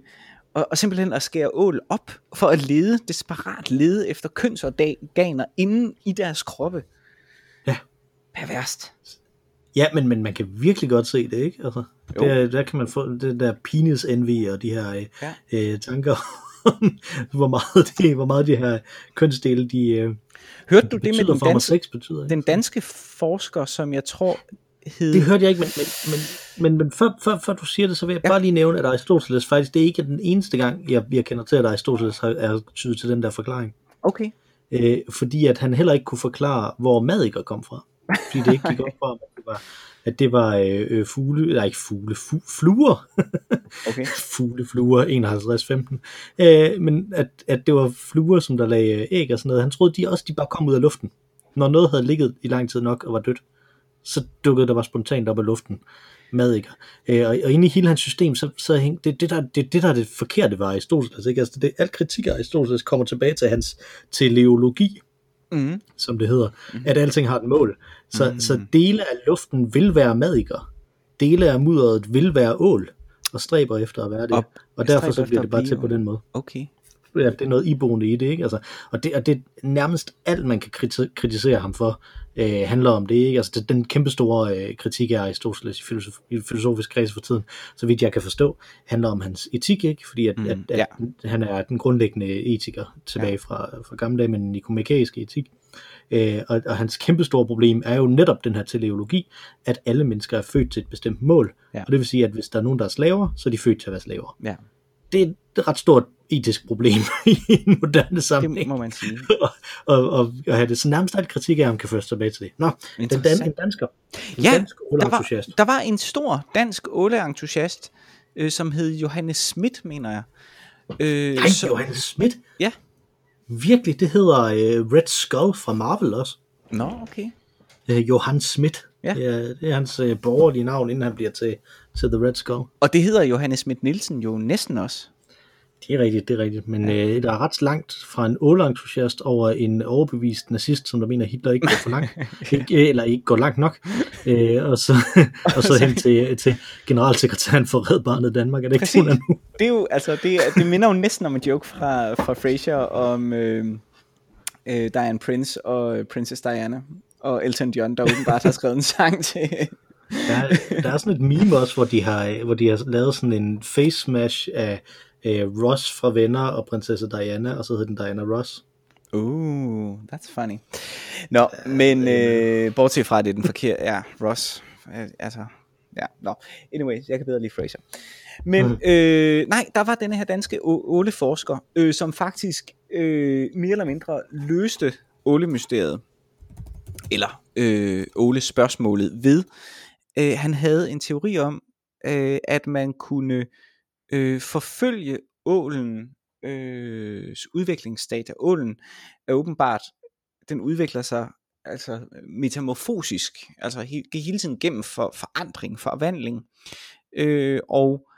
at, at simpelthen at skære ål op for at lede, desperat lede efter kønsorganer inden i deres kroppe. Ja. Perverst. Ja, men, men man kan virkelig godt se det, ikke? Altså, Jo. der, der kan man få det der penis envy og de her øh, Ja. øh, tanker om, hvor meget, det, hvor meget de her kønsdele, de øh, Hørte du det med den, danske, sex betyder. Ikke? den danske forsker, som jeg tror hed... Det hørte jeg ikke, men, men, men, men, men før, før, før du siger det, så vil jeg ja. Bare lige nævne, at Aristoteles faktisk, det er ikke den eneste gang, jeg, jeg kender til, at Aristoteles har, er tydet til den der forklaring. Okay. øh, fordi at han heller ikke kunne forklare, hvor madikker kom fra. Fordi det ikke gik op for ham, at det var, at det var øh, øh, fugle, nej ikke fugle, fu, fluer, Okay. fugle, fluer, 51-15, øh, men at, at det var fluer, som der lagde æg og sådan noget. Han troede, de også de bare kom ud af luften. Når noget havde ligget i lang tid nok og var dødt, så dukkede der bare spontant op af luften madikker. Øh, og, og inde i hele hans system, så, så hæng, det, det, der, det, det der er det forkerte var Aristoteles. Ikke? Altså det, alt kritik af Aristoteles kommer tilbage til hans teleologi, Mm. som det hedder, mm. at alting har et mål. Så, mm. så dele af luften vil være madikker. Dele af mudderet vil være ål, og stræber efter at være det. Og Og, derfor så bliver det bare til på den måde. Okay. Ja, det er noget iboende i det, ikke? Altså, og, det, og det er nærmest alt, man kan kriti- kritisere ham for, øh, handler om det, ikke? Altså, det, den kæmpe store øh, kritik af Aristoteles i, filosof, filosofisk kreds for tiden, så vidt jeg kan forstå, handler om hans etik, ikke? Fordi at, Mm, at, at ja. han er den grundlæggende etiker tilbage ja. fra, fra gamle dage med den nikomachæiske etik. Øh, og, og hans kæmpe store problem er jo netop den her teleologi, at alle mennesker er født til et bestemt mål. Ja. Og det vil sige, at hvis der er nogen, der er slaver, så er de født til at være slaver Ja. det er et ret stort etisk problem *laughs* i en moderne sammenhæng. Det må man sige. og, og, og, og have det så nærmest alt kritik af ham kan først tilbage til det. Nå, den dan, en dansker. En Ja, dansk Der var, der var en stor dansk åleentusiast, øh, som hed Johannes Schmidt, mener jeg. Øh, Nej, som- Johannes Schmidt. Ja. Virkelig, det hedder øh, Red Skull fra Marvel også. Nå, okay. Øh, Johan Schmidt. Ja. Det, er, det er hans øh, borgerlige navn, inden han bliver til, til The Red Skull. Og det hedder Johannes Schmidt Nielsen jo næsten også. Det er rigtigt, det er rigtigt. Men øh, der er ret langt fra en åleentusiast over en overbevist nazist, som der mener, at Hitler ikke går for langt. *laughs* ikke, eller ikke går langt nok. Øh, og så, *laughs* og så hen til, til generalsekretæren for Red Barnet Danmark. Er det ikke Præcis. sådan nu? Det er jo, altså, det, det minder jo næsten om en joke fra, fra Frasier om øh, øh, Diane Prince og øh, Princess Diana og Elton John, der åbenbart har skrevet en sang til. Der, der er sådan et meme også, hvor de har, hvor de har lavet sådan en face smash af øh, Ross fra Venner og prinsesse Diana, og så hedder den Diana Ross. Uh, that's funny. Nå, men øh, bortset fra, at det er den forkerte, ja, Ross, øh, altså, ja, nå, anyway, jeg kan bedre lide Fraser. Men Mm. øh, nej, der var denne her danske åleforsker, øh, som faktisk øh, mere eller mindre løste ålemysteriet, eller øh, ålespørgsmålet ved, øh, han havde en teori om, øh, at man kunne øh, forfølge ålen øh, udviklingsstadie. Ålen er åbenbart, den udvikler sig altså metamorfosisk, altså he, hele tiden gennem for forandring, forvandling, øh, og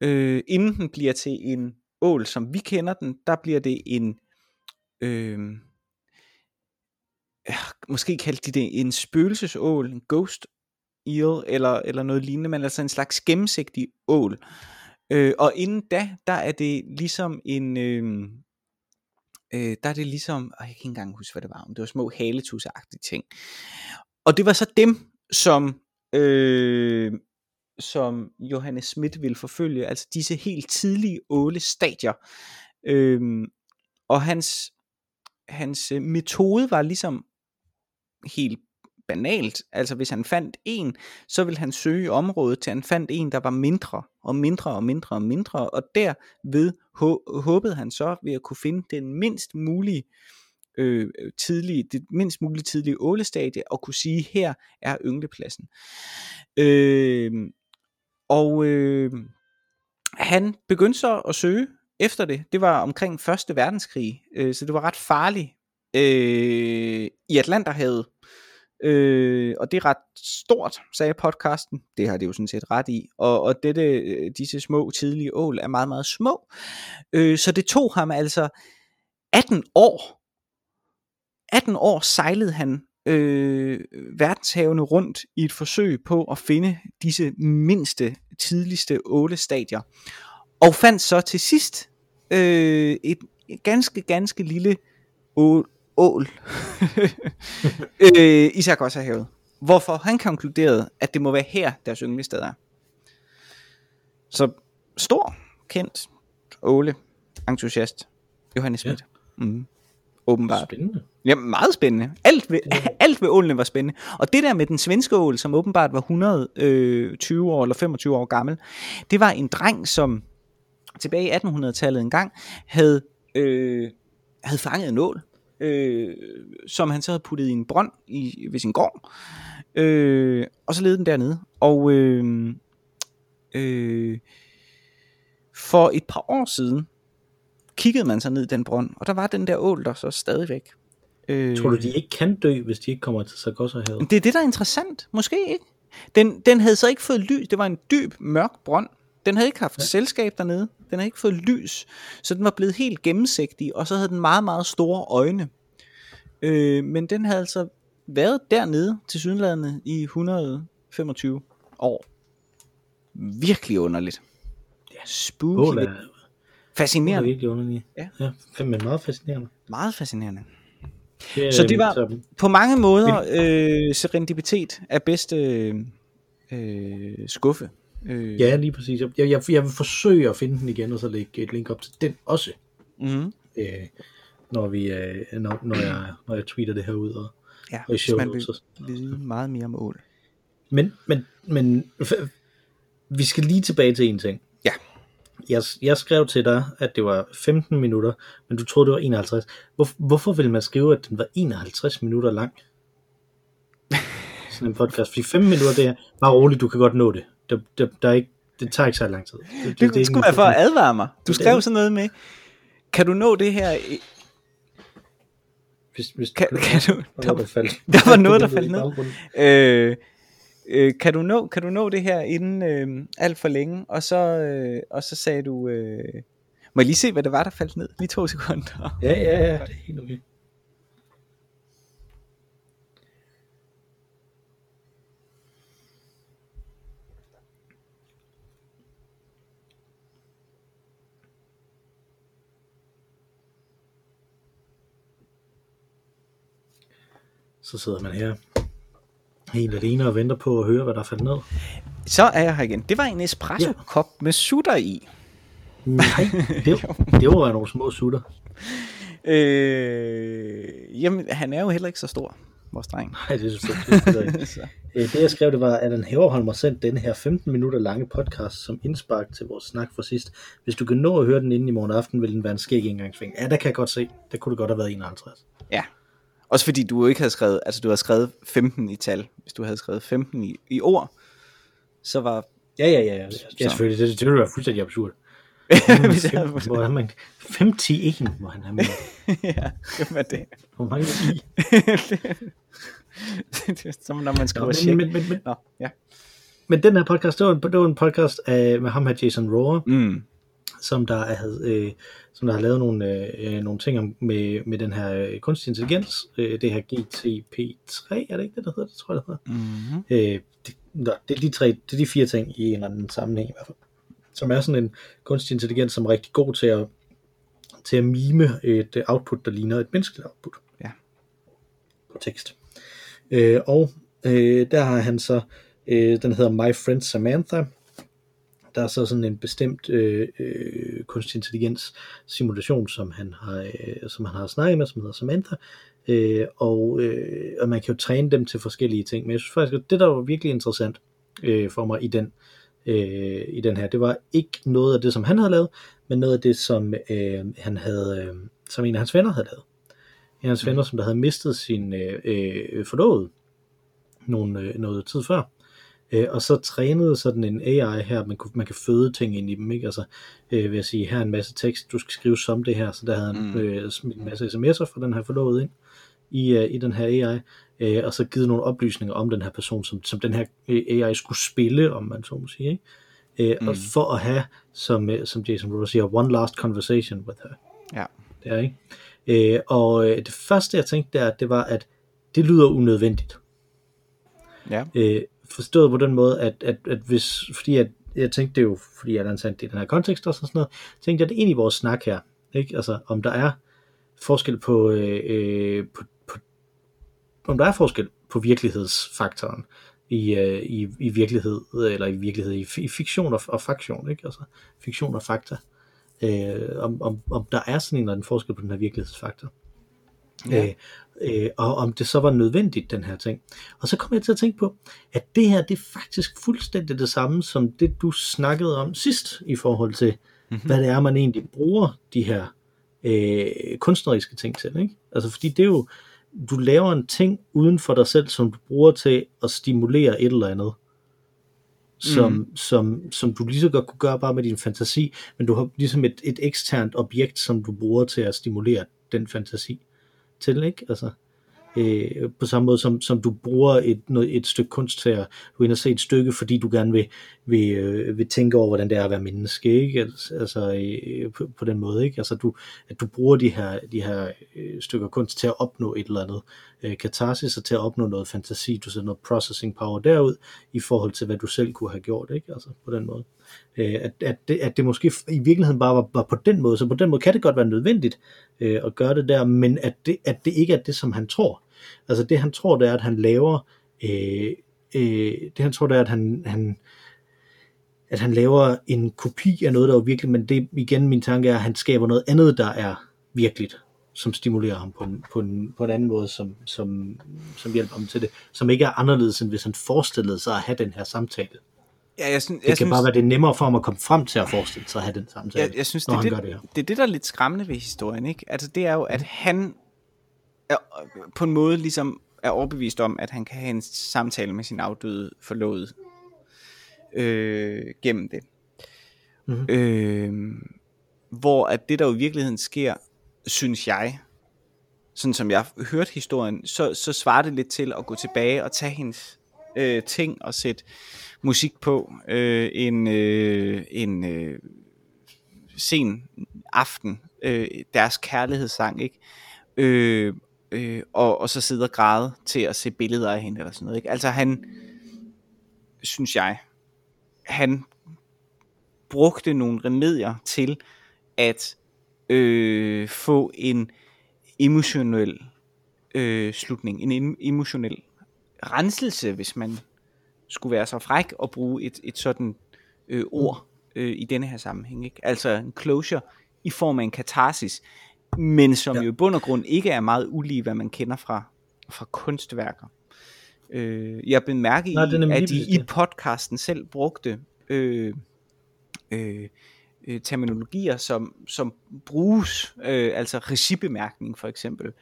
øh, inden den bliver til en ål, som vi kender den, der bliver det en, øh, ja, måske kaldte de det en spøgelsesål, en ghost eel, eller, eller noget lignende, men altså en slags gennemsigtig ål. Øh, Øh, og inden da, der er det ligesom en, øh, øh, der er det ligesom, og jeg kan ikke engang huske, hvad det var, om det var små haletusagtige ting. Og det var så dem, som, øh, som Johannes Schmidt ville forfølge, altså disse helt tidlige åle stadier. Øh, og hans, hans øh, metode var ligesom helt banalt. Altså hvis han fandt en, så ville han søge området til han fandt en, der var mindre og mindre og mindre og mindre, og derved håbede han så ved at kunne finde den mindst mulige øh, tidlige, det mindst mulige tidlige ålestadie og kunne sige, her er ynglepladsen. Øh, og øh, han begyndte så at søge efter det. Det var omkring Første Verdenskrig, øh, så det var ret farligt øh, i Atlanterhavet. Øh, og det er ret stort, sagde podcasten. Det har det jo sådan set ret i. Og, og dette, øh, disse små tidlige ål er meget, meget små. Øh, så det tog ham altså 18 år. 18 år sejlede han øh, verdenshavene rundt i et forsøg på at finde disse mindste, tidligste ålestadier. Og fandt så til sidst øh, et ganske, ganske lille ål, *laughs* øh, i Sargassohavet. Hvorfor han konkluderede, at det må være her, deres ynglested er. Så stor, kendt, åle, entusiast, Johannes Schmidt. Ja. Mm. Åbenbart. Spændende. Ja, meget spændende. Alt ved, *laughs* alt ved ålene var spændende. Og det der med den svenske ål, som åbenbart var 120 år eller 25 år gammel, det var en dreng, som tilbage i 1800-tallet engang havde, øh, havde fanget en ål, øh, som han så havde puttet i en brønd i, ved sin gård. Øh, og så levede den dernede. Og øh, øh, for et par år siden, kiggede man så ned i den brønd, og der var den der ål der så stadigvæk. Øh, Tror du, de ikke kan dø, hvis de ikke kommer til Sargassohavet? det er det, der er interessant. Måske ikke. Den, den havde så ikke fået lys. Det var en dyb, mørk brønd. Den havde ikke haft ja. selskab dernede. Den havde ikke fået lys. Så den var blevet helt gennemsigtig, og så havde den meget, meget store øjne. Øh, men den havde altså været dernede til sydenlandet i 125 år. Virkelig underligt. Ja, spooky. er, lidt ål er Fascinerende. virkelig underlig. Ja. ja men meget fascinerende. Meget fascinerende. Det Så det var- så, På mange måder øh, serendipitet er bedste øh, skuffe. Øh, ja, lige præcis. Jeg, jeg, jeg vil forsøge at finde den igen, og så lægge et link op til den også, mm, øh, når, vi, øh, når, når, jeg, når jeg tweeter det her ud. Og, ja og show man vil notes. vide meget mere om ål. Men, men, men vi skal lige tilbage til en ting. Ja. jeg, jeg skrev til dig, at det var 15 minutter, men du troede, det var 51. Hvor, hvorfor vil man skrive, at den var 51 minutter lang? *laughs* Sådan en podcast. Fordi 5 minutter, det er bare roligt, du kan godt nå det. Det, det, der er ikke, det tager ikke så lang tid. Det, det, det, det skulle være for at advare mig. Du skrev sådan noget med, kan du nå det her? I... Hvis, hvis Kan, du, kan du, der, der, faldt, der var *laughs* *laughs* noget, der faldt ned. Øh, øh, kan, du nå, kan du nå det her inden øh, alt for længe? Og så, øh, og så sagde du, øh, må jeg lige se, hvad det var, der faldt ned? Lige to sekunder. Ja, ja, ja, det er helt okay. Så sidder man her helt alene og venter på at høre, hvad der faldt ned. Så er jeg her igen. Det var en espresso-kop med sutter i. Nej, det, *laughs* det var nogle små sutter. Øh, jamen, han er jo heller ikke så stor, vores dreng. Nej, det er selvfølgelig. *laughs* Så, Øh, Det jeg skrev, det var, at Allan Haverholm har sendt denne her 15 minutter lange podcast som indspark til vores snak fra sidst. Hvis du kan nå at høre den inden i morgen aften, vil den være en skæg indgangsving. Ja, der kan jeg godt se. Det kunne det godt have været 51. ja. Også fordi du ikke havde skrevet, altså du havde skrevet 15 i tal. Hvis du havde skrevet 15 i, i ord, så var... Ja, ja, ja. ja, ja selvfølgelig. Det, det ville være fuldstændig absurd. *laughs* Hvis jeg havde- *laughs* Hvor man? 51 må han have med. *laughs* ja, det var det. Hvor mange i? det er som når man skriver men, check. men, men, men, Nå, ja. men den her podcast, det var en, det var en podcast af, med ham her, Jason Rohrer, Mm. Som der, havde, øh, som der har lavet nogle, øh, nogle ting med, med den her øh, kunstig intelligens, øh, det her GTP3, er det ikke det, der hedder? Det tror jeg, det hedder. Mm-hmm. Øh, det, nå, det er de tre, det er de fire ting i en eller anden sammenhæng i hvert fald. Som er sådan en kunstig intelligens, som er rigtig god til at, til at mime et output, der ligner et menneskeligt output. Ja. På tekst. Øh, og øh, der har han så, øh, den hedder My Friend Samantha, der er så sådan en bestemt øh, øh, kunstig intelligens simulation, som han har, øh, som han har snakket med, som hedder Samantha, øh, og, øh, og man kan jo træne dem til forskellige ting. Men jeg synes faktisk, at det der var virkelig interessant øh, for mig i den, øh, i den her, det var ikke noget af det, som han havde lavet, men noget af det, som øh, han havde, øh, som en af hans venner havde lavet. En af hans venner, som der havde mistet sin øh, øh, forlovede nogle, øh, noget tid før. Øh, og så trænede sådan en AI her, man, kunne, man kan føde ting ind i dem, ikke? Altså, øh, vil jeg sige, her er en masse tekst, du skal skrive som det her, så der havde han Mm. øh, en masse sms'er fra den her forlovede ind i, øh, i den her AI, øh, og så givet nogle oplysninger om den her person, som, som den her øh, AI skulle spille, om man så må sige, ikke? Øh, Mm. Og for at have, som, øh, som Jason Roller siger, one last conversation with her. Ja. Det er, ikke? Øh, og øh, det første, jeg tænkte der, det var, at det lyder unødvendigt. Ja. Øh, forstået på den måde, at, at, at hvis, fordi at, jeg tænkte det jo, fordi at han sendte det i den her kontekst og sådan noget, tænkte jeg det ind i vores snak her, ikke? Altså, om der er forskel på, øh, øh, på, på om der er forskel på virkelighedsfaktoren i, øh, i, i virkelighed, eller i virkelighed, i, i fiktion og, og faktion, ikke? Altså, fiktion og fakta. Øh, om, om, om der er sådan en eller anden forskel på den her virkelighedsfaktor. Ja. Øh, øh, og om det så var nødvendigt, den her ting. Og så kom jeg til at tænke på, at det her, det er faktisk fuldstændig det samme, som det du snakkede om sidst, i forhold til, Mhm. mm-hmm. hvad det er, man egentlig bruger de her øh, kunstneriske ting til. Ikke? Altså fordi det er jo, du laver en ting uden for dig selv, som du bruger til at stimulere et eller andet, som, mm. som, som du lige så godt kunne gøre bare med din fantasi, men du har ligesom et, et eksternt objekt, som du bruger til at stimulere den fantasi til, ikke? Altså, øh, på samme måde som, som du bruger et, noget, et stykke kunst til at du ind og se et stykke, fordi du gerne vil, vil, øh, vil tænke over, hvordan det er at være menneske, ikke? Altså, altså øh, på, på den måde, ikke? Altså du, at du bruger de her, de her øh, stykker kunst til at opnå et eller andet øh, katarsis og til at opnå noget fantasi, du sætter noget processing power derud i forhold til, hvad du selv kunne have gjort, ikke? Altså på den måde. Øh, at, at, det, at det måske i virkeligheden bare var, var på den måde, så på den måde kan det godt være nødvendigt øh, at gøre det der, men at det, at det ikke er det, som han tror. Altså det han tror, det er, at han laver, øh, øh, det han tror, det er, at han, han, at han laver en kopi af noget, der er virkelig, men det igen, min tanke er, at han skaber noget andet, der er virkeligt, som stimulerer ham på en, på en, på en anden måde, som, som, som hjælper ham til det, som ikke er anderledes, end hvis han forestillede sig at have den her samtale Ja, jeg synes, Det jeg kan synes, bare være det er nemmere for ham at komme frem til at forestille sig at have den samtale, jeg, jeg synes det, når er han det, gør det det er det, der er lidt skræmmende ved historien, ikke? Altså, det er jo, at han er, på en måde ligesom er overbevist om, at han kan have en samtale med sin afdøde forlovede øh, gennem det. Mhm. Øh, hvor at det, der jo i virkeligheden sker, synes jeg, sådan som jeg hørte historien, så, så svarer det lidt til at gå tilbage og tage hendes øh, ting at sætte musik på øh, en, øh, en øh, sen aften, øh, deres kærlighedssang, ikke? Øh, øh, og, og så sidde og græde til at se billeder af hende eller sådan noget, ikke? Altså han, synes jeg, han brugte nogle remedier til at øh, få en emotionel øh, slutning, en em- emotionel renselse, hvis man skulle være så fræk at bruge et, et sådan øh, ord øh, i denne her sammenhæng. Ikke? Altså en closure i form af en katarsis, men som ja. Jo i bund og grund ikke er meget ulige, hvad man kender fra, fra kunstværker. Øh, jeg bemærkede Nej, i, at de i podcasten selv brugte øh, øh, øh, terminologier, som, som bruges, øh, altså regibemærkning for eksempel,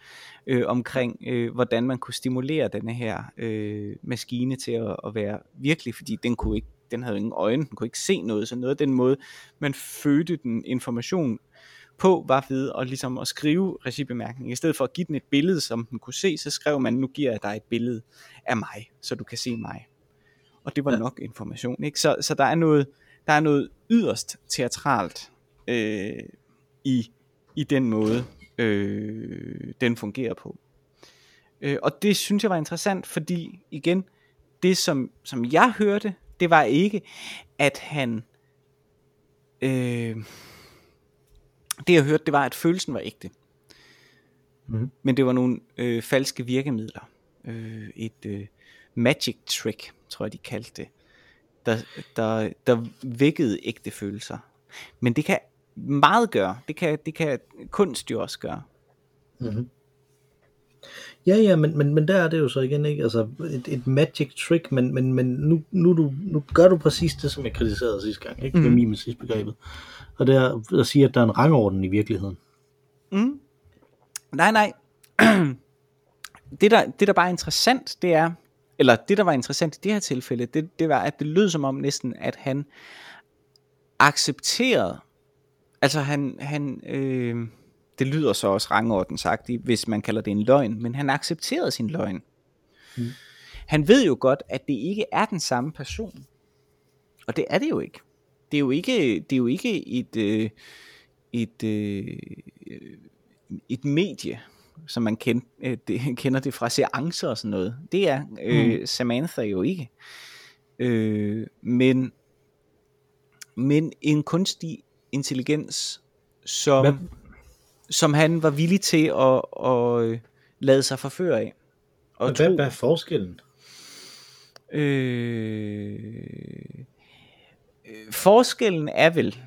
øh, omkring øh, hvordan man kunne stimulere denne her øh, maskine til at, at være virkelig, fordi den kunne ikke, den havde ingen øjne, den kunne ikke se noget, så noget af den måde, man fødte den information på, var ved at, ligesom at skrive regibemærkning. I stedet for at give den et billede, som den kunne se, så skrev man, nu giver jeg dig et billede af mig, så du kan se mig. Og det var ja. Nok information. Ikke? Så, så der er noget, der er noget yderst teatralt øh, i, i den måde, øh, den fungerer på. Øh, og det synes jeg var interessant, fordi igen, det som, som jeg hørte, det var ikke, at han... Øh, det jeg hørte, det var, at følelsen var ægte. Mhm. Men det var nogle øh, falske virkemidler. Øh, et øh, magic trick, tror jeg, de kaldte det. Der, der, der vækkede ægte følelser. Men det kan meget gøre. Det kan, det kan kunst jo også gøre. Mm-hmm. Ja, ja, men, men, men der er det jo så igen ikke, altså et, et magic trick, men, men, men nu, nu, du, nu gør du præcis det, som jeg kritiserede sidste gang, ikke? Mm. Med Mhm. mimesisbegrebet. Og det er at sige, at der er en rangorden i virkeligheden. Mm. Nej, nej. *clears throat* det, der, det, der bare er interessant, det er, eller det, der var interessant i det her tilfælde, det, det var, at det lød som om næsten, at han accepterede, altså han, han øh, det lyder så også rangordensagtigt, hvis man kalder det en løgn, men han accepterede sin løgn. Mm. Han ved jo godt, at det ikke er den samme person. Og det er det jo ikke. Det er jo ikke, det er jo ikke et, øh, et, øh, et medie, som man kend, øh, det, *laughs* kender det fra seancer og sådan noget. Det er øh, Mm. Samantha jo ikke. Øh, men, men en kunstig intelligens, som, Hvad, som han var villig til at, at øh, lade sig forføre af. Og hvad, tro, hvad er forskellen? øh, øh, forskellen er vel,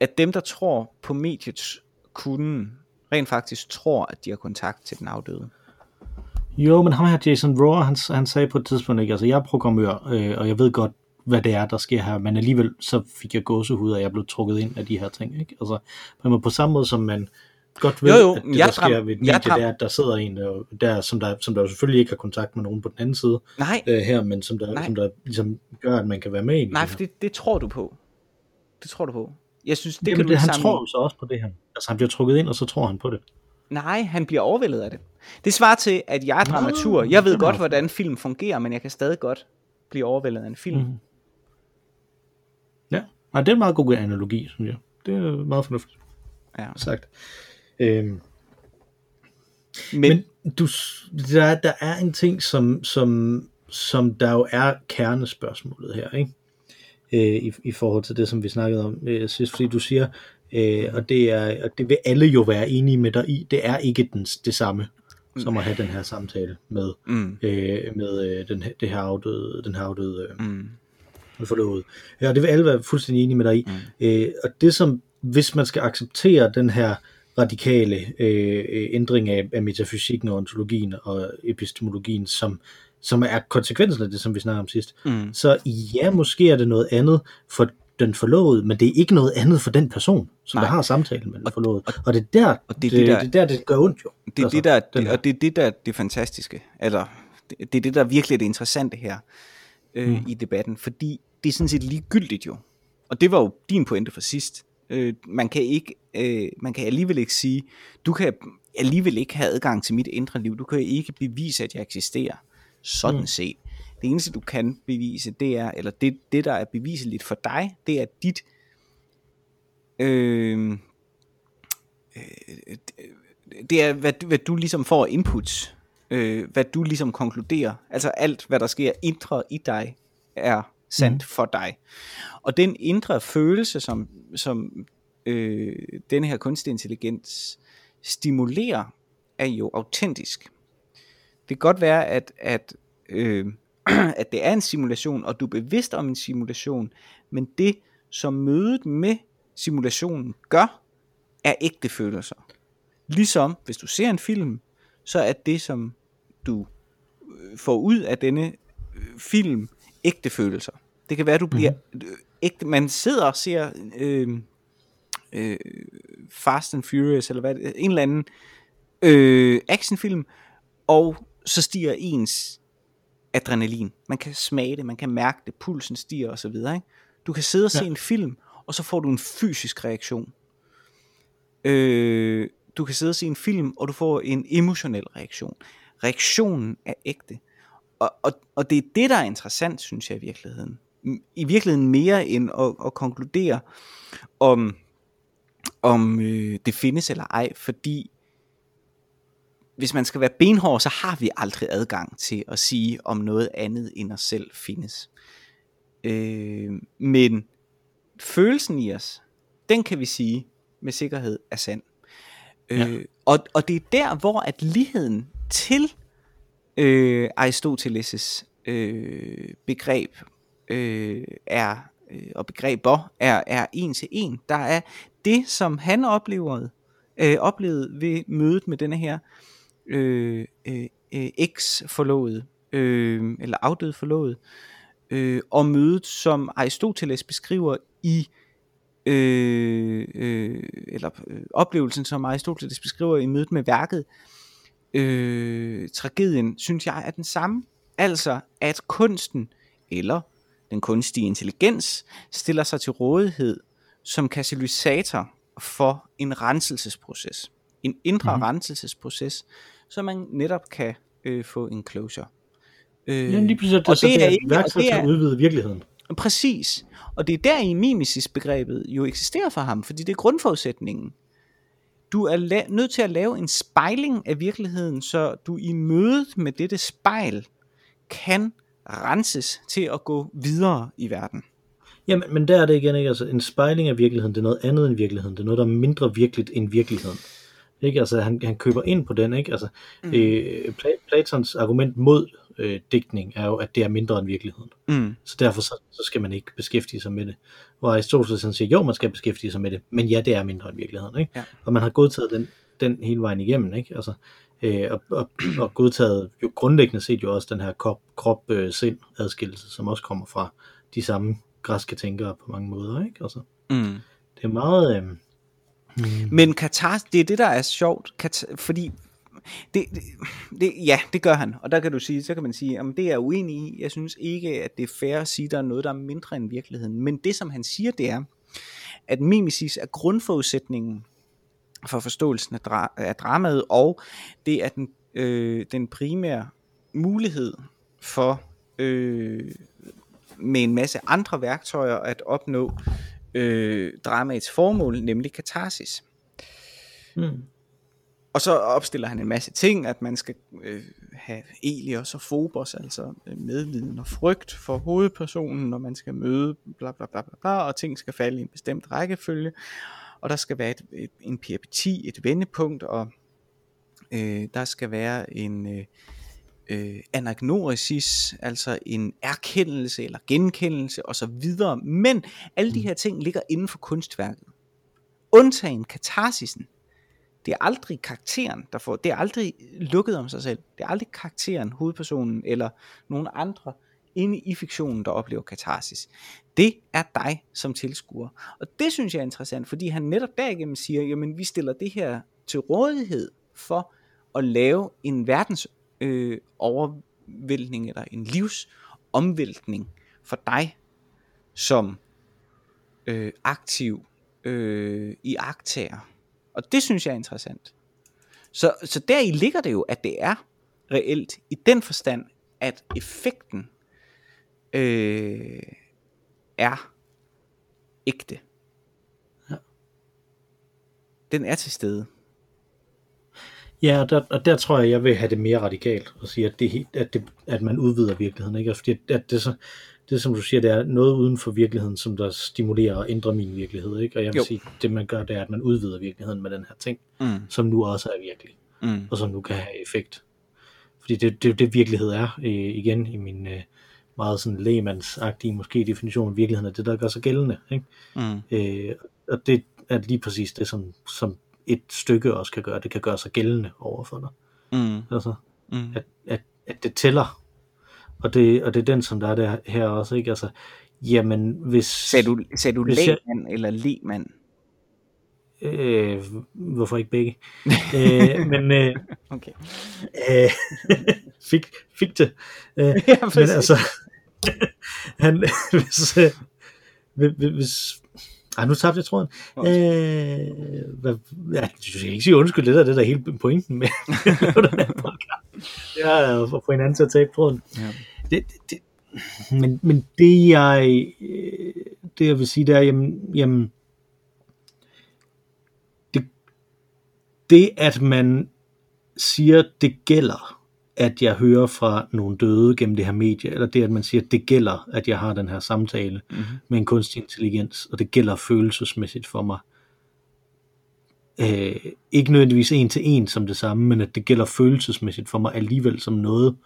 at dem, der tror på mediets kunden, rent faktisk tror, at de har kontakt til den afdøde. Jo, men ham her, Jason Rohr, han, han sagde på et tidspunkt ikke, altså jeg er programmør, øh, og jeg ved godt, hvad det er, der sker her, men alligevel så fik jeg gåsehud, og jeg blev trukket ind af de her ting, ikke? Altså, men på samme måde som man godt ved, Jo, jo, at det, jeg der sker dram- ved et medie, dram- det er, at der sidder en, der, der, som, der, som der jo selvfølgelig ikke har kontakt med nogen på den anden side Nej, øh, her, men som der, Nej. som der ligesom gør, at man kan være med i nej, for det, det tror du på. Det tror du på. Jeg synes, det Jamen, kan du det, han sammenligne. tror jo så også på det her. Altså han bliver trukket ind, og så tror han på det. Nej, han bliver overvældet af det. Det svarer til, at jeg er dramatur. Jeg ved godt, hvordan film fungerer, men jeg kan stadig godt blive overvældet af en film. Mhm. Ja, Nej, det er en meget god analogi, synes jeg. Det er meget fornuftigt Ja. sagt. Øhm, Men, Men du, der, er- der er en ting, som, som, som der jo er kernespørgsmålet her, ikke? Øh, i, i forhold til det, som vi snakkede om øh, sidst, fordi du siger, øh, og, det er, og det vil alle jo være enige med dig i, det er ikke den, det samme, som at have den her samtale med, mm, øh, med øh, den, det her afdøde, den her afdøde øh, mm, forlovet. Ja, det vil alle være fuldstændig enige med dig i. Mm. Øh, og det som, hvis man skal acceptere den her radikale øh, øh, ændring af, af metafysikken og ontologien og epistemologien, som, som er konsekvensen af det, som vi snakkede om sidst. Mm. Så ja, måske er det noget andet for den forlovede, men det er ikke noget andet for den person, som Nej. der har samtalen med den Og- forlovede. Og det er der, og det er det, der- det, der, det gør ondt jo. Det er Altså, det, der, det, og det er det, der er det fantastiske. Eller, det, det er det, der virkelig er det interessante her øh, mm. i debatten. Fordi det er sådan set ligegyldigt jo. Og det var jo din pointe for sidst. Øh, man, kan ikke, øh, man kan alligevel ikke sige, du kan alligevel ikke have adgang til mit indre liv. Du kan ikke bevise, at jeg eksisterer. Sådan mm. Set. Det eneste, du kan bevise, det er, eller det, det der er beviseligt for dig, det er dit øh, øh, det er, hvad, du- hvad du ligesom får inputs, øh, hvad du ligesom konkluderer, altså alt, hvad der sker indre i dig, er sandt mm. for dig. Og den indre følelse, som, som øh, denne her kunstig intelligens stimulerer, er jo autentisk. Det kan godt være, at, at, øh, *clears throat* at det er en simulation, og du er bevidst om en simulation, men det, som mødet med simulationen gør, er ægte følelser. Ligesom hvis du ser en film, så er det, som du øh, får ud af denne øh, film, ægte følelser. Det kan være, du bliver mm-hmm. ægte. Man sidder og ser øh, øh, Fast and Furious, eller hvad det, en eller anden øh, actionfilm, og så stiger ens adrenalin. Man kan smage det, man kan mærke det, pulsen stiger og så videre. Ikke? Du kan sidde og se Ja. en film, og så får du en fysisk reaktion. Øh, du kan sidde og se en film, og du får en emotionel reaktion. Reaktionen er ægte. Og, og, og det er det, der er interessant, synes jeg i virkeligheden. I virkeligheden mere end at, at konkludere, om, om øh, det findes eller ej, fordi hvis man skal være benhård, så har vi aldrig adgang til at sige, om noget andet end os selv findes. Øh, men følelsen i os, den kan vi sige med sikkerhed er sand. Ja. Øh, og, og det er der, hvor at ligheden til øh, Aristoteles' øh, begreb øh, er øh, og begreber er, er en til en. Der er det, som han oplevede, øh, oplevede ved mødet med denne her øh, øh, øh, eks-forlovede, øh, eller afdøde forlovede, øh, og mødet, som Aristoteles beskriver i øh, øh, eller øh, oplevelsen, som Aristoteles beskriver i mødet med værket, øh, tragedien, synes jeg er den samme. Altså, at kunsten, eller den kunstige intelligens, stiller sig til rådighed som katalysator for en renselsesproces. En indre Mhm. mm-hmm. renselsesproces, så man netop kan øh, få en closure. Øh, Ja, lige pludselig er det, og så det er ikke- et værktøj det til er- at udvide virkeligheden. Præcis. Og det er der i mimesis-begrebet jo eksisterer for ham, fordi det er grundforudsætningen. Du er la- nødt til at lave en spejling af virkeligheden, så du i mødet med dette spejl kan renses til at gå videre i verden. Jamen, men der er det igen ikke, altså en spejling af virkeligheden, det er noget andet end virkeligheden, det er noget, der er mindre virkeligt end virkeligheden. Ikke? Altså, han, han køber ind på den, ikke? Altså, mm. øh, Pla- Platons argument mod øh, digtning er jo, at det er mindre end virkeligheden. Mm. Så derfor så, så skal man ikke beskæftige sig med det. Hvor Aristoteles han siger, jo, man skal beskæftige sig med det, men ja, det er mindre end virkeligheden. Ikke? Ja. Og man har godtaget den, den hele vejen igennem. Ikke? Altså, øh, og, og, og godtaget jo grundlæggende set jo også den her krop, krop øh, som også kommer fra de samme græske tænkere på mange måder. Ikke? Altså, Mm. det er meget... Øh, Mm. Men Katar, det er det, der er sjovt, Katar, fordi det, det, det, ja, det gør han, og der kan du sige, så kan man sige, om det er uenig i. Jeg synes ikke, at det er fair at sige, at der er noget, der er mindre end virkeligheden. Men det, som han siger, det er, at mimesis er grundforudsætningen for forståelsen af, dra- af dramaet, og det er den, øh, den primære mulighed for øh, med en masse andre værktøjer at opnå øh, dramaets formål, nemlig katarsis. hmm. Og så opstiller han en masse ting, at man skal øh, have Elios og Phobos, altså øh, medviden og frygt for hovedpersonen, når man skal møde bla bla bla bla, bla og ting skal falde i en bestemt rækkefølge, og der skal være et, et, en peripeti, et vendepunkt, og øh, der skal være en øh, øh, anagnorisis, altså en erkendelse eller genkendelse og så videre. Men alle de her ting ligger inden for kunstværket. Undtagen katarsisen, Det er aldrig karakteren, der får, det er aldrig lukket om sig selv. Det er aldrig karakteren, hovedpersonen eller nogen andre inde i fiktionen, der oplever katarsis. Det er dig som tilskuer. Og det synes jeg er interessant, fordi han netop derigennem siger, jamen vi stiller det her til rådighed for at lave en verdens øh, overvældning eller en livsomvæltning for dig som øh, aktiv øh, i aktager. Og det synes jeg er interessant. Så, så deri ligger det jo, at det er reelt i den forstand, at effekten øh, er ægte. Den er til stede. Ja, og der, og der tror jeg, jeg vil have det mere radikalt og sige, at, det, at, det, at man udvider virkeligheden. Ikke? Fordi at det, så, det, som du siger, det er noget uden for virkeligheden, som der stimulerer og ændrer min virkelighed. Ikke? Og jeg vil jo. sige, det man gør, det er, at man udvider virkeligheden med den her ting, mm. som nu også er virkelig, mm. og som nu kan have effekt. Fordi det, det, det virkelighed er, øh, igen i min øh, meget sådan lægemandsagtige måske definition af virkeligheden, er det, der gør sig gældende. Ikke? Mm. Øh, og det er lige præcis det, som, som et stykke også kan gøre. Det kan gøre sig gældende over for dig. Mm. Altså, Mm. at, at, at det tæller. Og det, og det er den, som der er der her også, ikke? Altså, jamen, hvis... Sagde du, sagde du lægmand eller lægmand? Øh, hvorfor ikke begge? *laughs* øh, men øh, Okay. øh, *laughs* fik, fik det. Øh, *laughs* ja, men altså, han, hvis, øh, hvis, hvis ej, nu tabte jeg tråden. Øh, hvad, ja, jeg skal ikke sige undskyld, det der, det er der hele pointen med. *laughs* Det er at få hinanden til at tabe tråden. Ja. Det, det, det, men, men det jeg, øh, det jeg vil sige, det er, jamen, jamen det, det at man siger, det gælder, at jeg hører fra nogle døde gennem det her medie, eller det at man siger, det gælder, at jeg har den her samtale Mm-hmm. med en kunstig intelligens, og det gælder følelsesmæssigt for mig. Øh, ikke nødvendigvis en til en som det samme, men at det gælder følelsesmæssigt for mig alligevel som noget,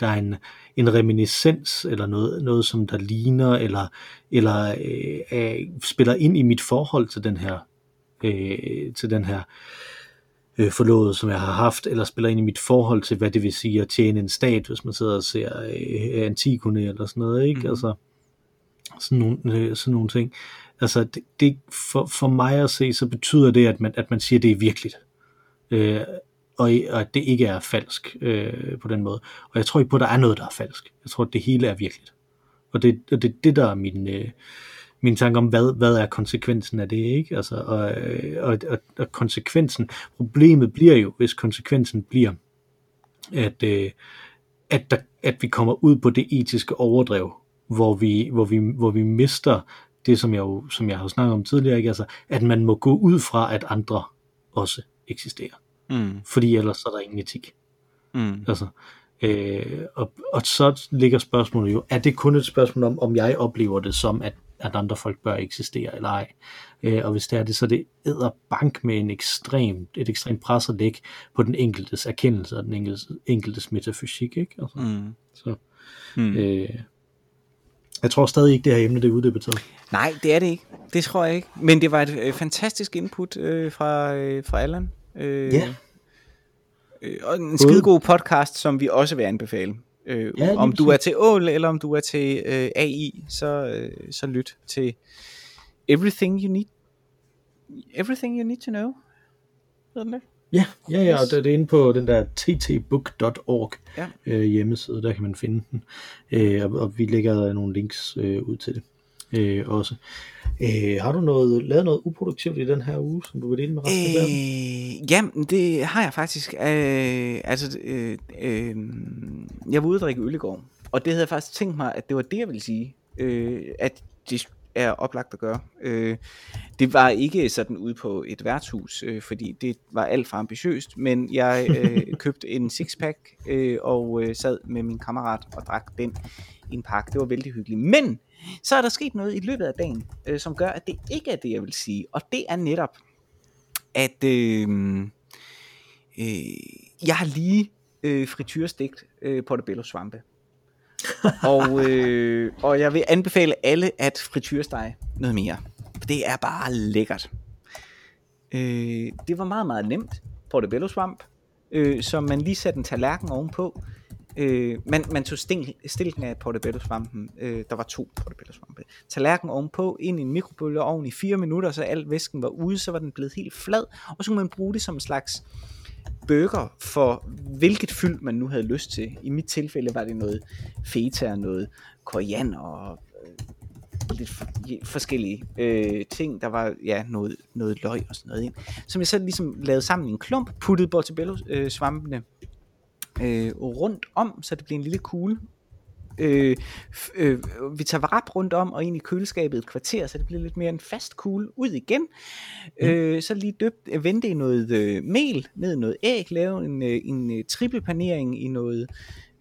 der er en, en reminiscens, eller noget, noget som der ligner, eller, eller øh, øh, spiller ind i mit forhold til den her, øh, til den her øh, forlovet, som jeg har haft, eller spiller ind i mit forhold til, hvad det vil sige at tjene en stat, hvis man sidder og ser øh, Antigone eller sådan noget, ikke? Mm. Altså, sådan nogle, øh, sådan nogle ting. Altså, det, det, for, for mig at se, så betyder det, at man, at man siger, at det er virkeligt. Øh, og, og at det ikke er falsk øh, på den måde. Og jeg tror ikke på, at der er noget, der er falsk. Jeg tror, at det hele er virkeligt. Og det er det, det, der er min, øh, min tanke om, hvad, hvad er konsekvensen af det, ikke? Altså, og, og, og, og konsekvensen, problemet bliver jo, hvis konsekvensen bliver, at, øh, at, der, at vi kommer ud på det etiske overdrev, hvor vi, hvor vi, hvor vi mister det, som jeg, jo, som jeg har snakket om tidligere, ikke? Altså, at man må gå ud fra, at andre også eksisterer. Mm. Fordi ellers er der ingen etik. Mm. Altså, øh, og, og så ligger spørgsmålet jo, er det kun et spørgsmål om, om jeg oplever det som, at, at andre folk bør eksistere eller ej? Øh, og hvis det er det, så det æder bank med en ekstrem, et ekstremt pres at lægge på den enkeltes erkendelse og den enkeltes, enkeltes metafysik. Ikke? Altså, Mm. så, Mm. øh, jeg tror stadig ikke, det her emne det er uddebatteret. Nej, det er det ikke. Det tror jeg ikke. Men det var et øh, fantastisk input øh, fra, øh, fra Allan. Øh, Ja. øh, og en skide god podcast, som vi også vil anbefale. Øh, Ja, om du er til ål, eller om du er til øh, AI, så, øh, så lyt til Everything You Need Everything You Need to Know. Ved den det? Ja, ja, ja, og det er inde på den der ttbook.org Ja. øh, hjemmeside, der kan man finde den. Øh, og, og vi lægger nogle links øh, ud til det øh, også. Øh, har du noget, lavet noget uproduktivt i den her uge, som du vil dele med resten af verden? Øh, jamen, det har jeg faktisk. Øh, altså, øh, øh, jeg var ude at drikke øl i går, og det havde jeg faktisk tænkt mig, at det var det, jeg ville sige. Øh, at det er oplagt at gøre. Øh, det var ikke sådan ude på et værtshus, øh, fordi det var alt for ambitiøst, men jeg øh, *laughs* købte en sixpack øh, og øh, sad med min kammerat og drak den i en pakke. Det var vældig hyggeligt. Men så er der sket noget i løbet af dagen, øh, som gør, at det ikke er det, jeg vil sige. Og det er netop, at øh, øh, jeg har lige øh, frityrestegt øh, portobello svampe og, øh, og jeg vil anbefale alle at frityrestege noget mere. For Det er bare lækkert. Øh, det var meget, meget nemt. Portobello svamp, øh, som man lige satte en tallerken ovenpå. Øh, man, man tog stil, stilken af portobello svampen. Øh, der var to portobello svampe. Tallerken ovenpå, ind i en mikrobølgeovn i 4 minutter, så al væsken var ude, så var den blevet helt flad. Og så kunne man bruge det som en slags burger for hvilket fyld man nu havde lyst til. I mit tilfælde var det noget feta og noget koriander og øh, lidt forskellige øh, ting. Der var ja, noget, noget løg og sådan noget ind. Som jeg så ligesom lavede sammen i en klump, puttede portobello øh, svampene øh, rundt om, så det blev en lille kugle. Øh, øh, vi tager varap rundt om og ind i køleskabet et kvarter, så det bliver lidt mere en fast kugle ud igen. Mm. Øh, så lige døbt, øh, vente i noget øh, mel, ned i noget æg, lave en, øh, en øh, trippelpanering i noget,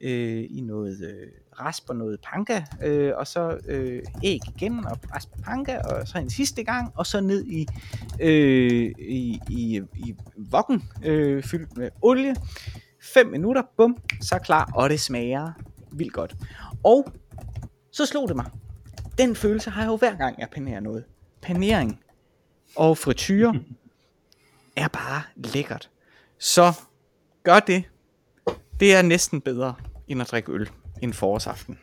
øh, i noget øh, rasp og noget panka, øh, og så øh, æg igen, og rasp og panka, og så en sidste gang, og så ned i, øh, i, i, i vokken, øh, fyldt med olie, 5 minutter, bum, så klar, og det smager vildt godt. Og så slog det mig. Den følelse har jeg jo hver gang, jeg panerer noget. Panering og frityre *laughs* er bare lækkert. Så gør det. Det er næsten bedre, end at drikke øl en forårsaften.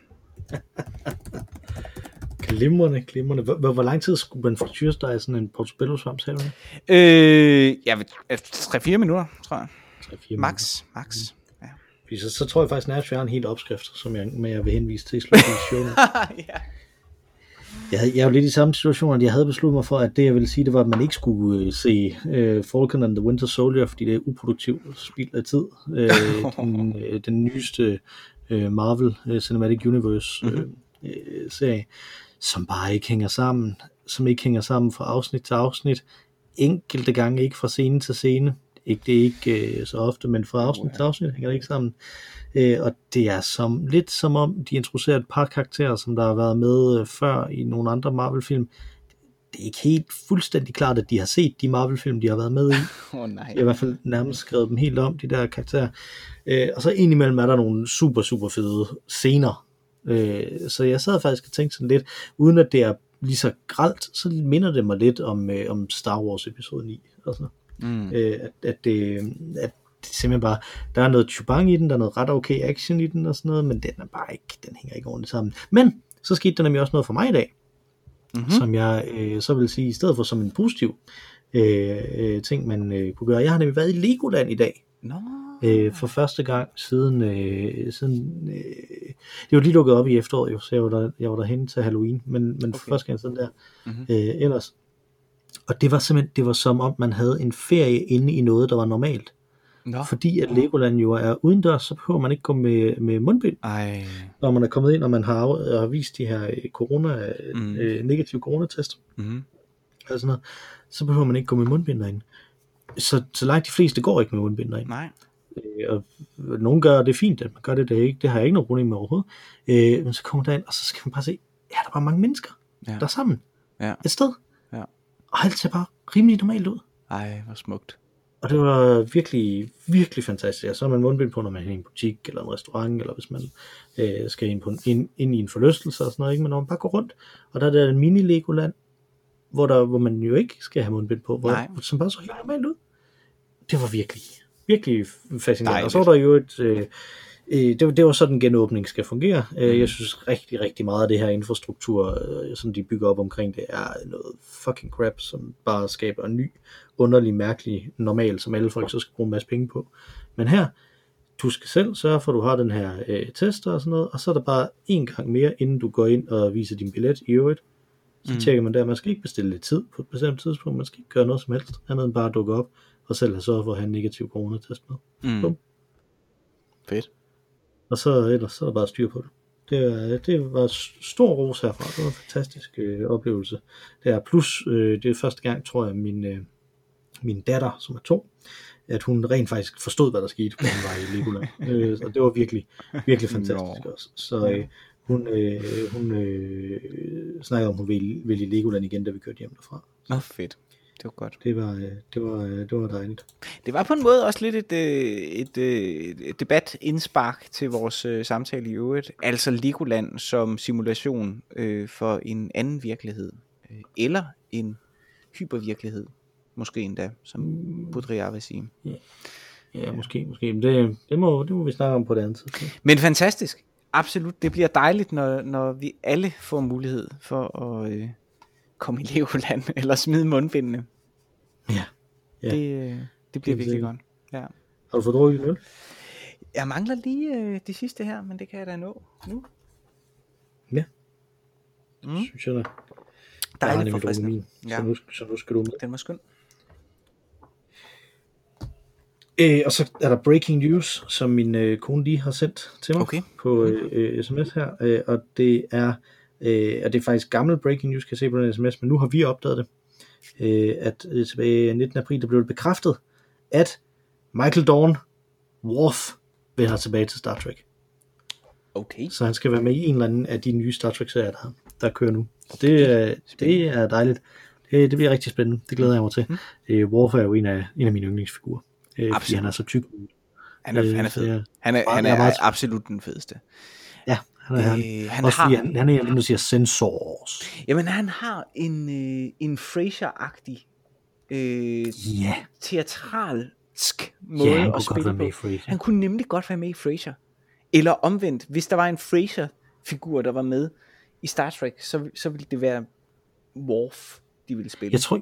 *laughs* Glimrende, glimrende. Hvor, hvor lang tid skulle man frityre dig sådan en portobello svamp, sagde du? Øh, ja, 3-4 minutter, tror jeg. 3-4 Max, max. Ja. Fordi Så, så tror jeg faktisk, at jeg har en helt opskrift, som jeg, med jeg vil henvise til i slutningen af showet. *laughs* ja. Jeg, havde, jeg jo lidt i samme situation, at jeg havde besluttet mig for, at det jeg ville sige, det var, at man ikke skulle øh, se øh, Falcon and the Winter Soldier, fordi det er uproduktivt spild af tid. Øh, *laughs* den, øh, den nyeste øh, Marvel øh, Cinematic Universe øh, øh, serie, som bare ikke hænger sammen, som ikke hænger sammen fra afsnit til afsnit, enkelte gange ikke fra scene til scene, ikke, det er ikke øh, så ofte, men fra afsnit til afsnit hænger det ikke sammen. Øh, og det er som, lidt som om, de introducerer et par karakterer, som der har været med øh, før i nogle andre Marvel-film. Det er ikke helt fuldstændig klart, at de har set de Marvel-film, de har været med i. *laughs* Oh, nej. Jeg har i hvert fald nærmest skrevet dem helt om, de der karakterer. Øh, og så indimellem er der nogle super, super fede scener. Øh, så jeg sad faktisk og tænkte sådan lidt, uden at det er lige så gralt, så minder det mig lidt om, øh, om Star Wars episode 9. Altså, Mm. øh, at, at, det, at det simpelthen bare, der er noget chubang i den, der er noget ret okay action i den og sådan noget, men den er bare ikke, den hænger ikke ordentligt sammen. Men så skete der nemlig også noget for mig i dag, Mm-hmm. som jeg øh, så vil sige, i stedet for som en positiv øh, øh, ting, man øh, kunne gøre. Jeg har nemlig været i Legoland i dag, Nå. øh, for første gang siden, øh, siden øh, det var lige lukket op i efteråret, jo, så jeg var, der, jeg var derhen til Halloween, men, men for Okay. første gang siden der, Mhm. øh, ellers. Og det var simpelthen, det var som om man havde en ferie inde i noget, der var normalt. Nå. Fordi at Legoland jo er udendørs, så behøver man ikke gå med, med mundbind, Ej. når man er kommet ind, og man har, af- har vist de her øh, corona, Mm. mm. øh, negative coronatest, Mm-hmm. og sådan noget, så behøver man ikke gå med mundbind derinde. Så, så langt de fleste går ikke med mundbind derinde. Nej. Øh, og nogen gør det fint, at man gør det, det, ikke, det har jeg ikke noget problem med overhovedet. Øh, men så kommer man derind, og så skal man bare se, ja, der er bare mange mennesker, Ja. der er sammen Ja. et sted. Ja. Og alt ser bare rimelig normalt ud. Ej, hvor smukt. Og det var virkelig, virkelig fantastisk. Og så har man mundbind på, når man er i en butik eller en restaurant, eller hvis man øh, skal ind, på en, ind, ind i en forlystelse og sådan noget. Ikke? Men når man bare går rundt, og der er der en mini-Legoland, hvor, der, hvor man jo ikke skal have mundbind på, hvor, Nej. som bare så helt normalt ud. Det var virkelig, virkelig fascinerende. Dejligt. Og så var der jo et... Øh, øh, det, var, det var sådan, genåbning skal fungere. Øh, Mhm. Jeg synes rigtig, rigtig meget af det her infrastruktur, øh, som de bygger op omkring det, er noget fucking crap, som bare skaber en ny, underlig, mærkelig normal, som alle folk så skal bruge en masse penge på. Men her, du skal selv sørge for, at du har den her øh, test og sådan noget, og så er der bare en gang mere, inden du går ind og viser din billet i øvrigt. Så Mm. mm. tjekker man der, man skal ikke bestille lidt tid på et bestemt tidspunkt, man skal ikke gøre noget som helst, andet end bare at dukke op, og selv have sørget for at have en negativ coronatest med. Mm. Bum. Fedt. Og så ellers så er der bare styr på det. Det, er, det var stor ros herfra. Det var en fantastisk øh, oplevelse. Det er plus, øh, det er første gang, tror jeg, min, øh, min datter, som er to, at hun rent faktisk forstod, hvad der skete, da hun var i Legoland. *laughs* øh, og det var virkelig, virkelig fantastisk Nå. også. Så øh, hun, øh, hun øh, snakkede om, hun ville, ville i Legoland igen, da vi kørte hjem derfra. Nå, fedt. Det var godt. Det var, øh, det var, øh, det var dejligt. Det var på en måde også lidt et, øh, et, øh, et debatindspark til vores øh, samtale i øvrigt. Altså Legoland som simulation øh, for en anden virkelighed. Øh, eller en hypervirkelighed. måske endda, som Budriar vil sige. Ja, måske, måske. Men det, det, må, det må vi snakke om på det andet tidspunkt. Men fantastisk. Absolut. Det bliver dejligt, når, når vi alle får mulighed for at øh, komme i Legoland, *laughs* eller smide mundbindene. Ja. ja. Det, øh, det bliver Det virkelig godt. Ja. Har du fået drukket en øl? Jeg mangler lige øh, det sidste her, men det kan jeg da nå nu. Ja. Mm. Synes jeg da. Dejligt forfriskende. min, Ja. så, nu, så nu skal du med. Den var skøn. Øh, og så er der breaking news, som min øh, kone lige har sendt til mig Okay. på øh, øh, sms her, øh, og det er øh, og det er faktisk gammel breaking news, kan jeg se på den sms, men nu har vi opdaget det, øh, at øh, tilbage 19. april, der blev det bekræftet, at Michael Dorn, Worf, vender tilbage til Star Trek. Okay. Så han skal være med i en eller anden af de nye Star Trek-serier, der, der kører nu. Det, er- det er dejligt. Det, det bliver rigtig spændende. Det glæder jeg mig til. Mm. Øh, Worf er jo en af, en af mine yndlingsfigurer. Øh, fordi han er så tyk. Han er, Øh, han er så fed. Han er, han er er meget- absolut den fedeste. Ja, han er han. Øh, han Også har, han, han er der siger sensors. jamen han har en, øh, en Frasier-agtig øh, Ja, teatralsk måde ja han at spille på. Han kunne nemlig godt være med i Frasier. Eller omvendt, hvis der var en Frasier-figur, der var med i Star Trek, så, så ville det være Worf, de ville spille. Jeg tror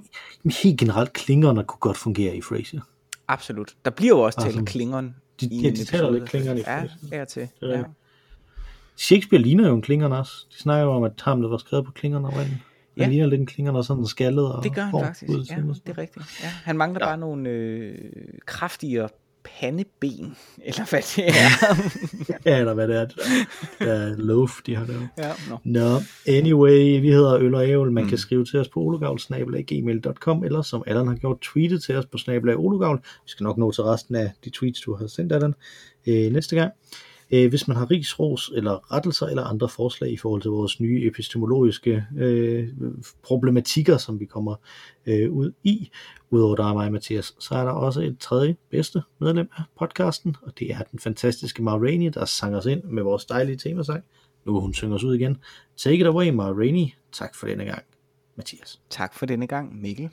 helt generelt, klingerne kunne godt fungere i Frasier. Absolut. Der bliver jo også talt Altså, Klingon de- i ja, de taler lidt Klingon i Ja, Frasier. er til. Ja. Shakespeare ligner jo en klingon også. De snakker jo om, at ham, der var skrevet på klingerne oprindeligt. Han Ja. ligner lidt en klingon og sådan skaldet. Og Det gør han faktisk. ud Ja, det er rigtigt. Ja, han mangler ja. bare nogle øh, kraftigere pandeben, *laughs* eller hvad det er. *laughs* Ja, eller hvad det er. Det der, der er loaf, de har lavet. ja, no. Nå, anyway, vi hedder Øl og Ævel. Man mm. kan skrive til os på ologavl.gmail.com, eller som Allan har gjort, tweete til os på snabelag. Vi skal nok nå til resten af de tweets, du har sendt, Allan, øh, næste gang. Øh, hvis man har ris, ros eller rettelser eller andre forslag i forhold til vores nye epistemologiske øh, problematikker, som vi kommer øh, ud i, udover dig og mig, Mathias, så er der også et tredje bedste medlem af podcasten, og det er den fantastiske Ma Rainey, der sang os ind med vores dejlige temasang. Nu vil hun synge os ud igen. Take it away, Ma Rainey. Tak for denne gang, Mathias. Tak for denne gang, Mikkel.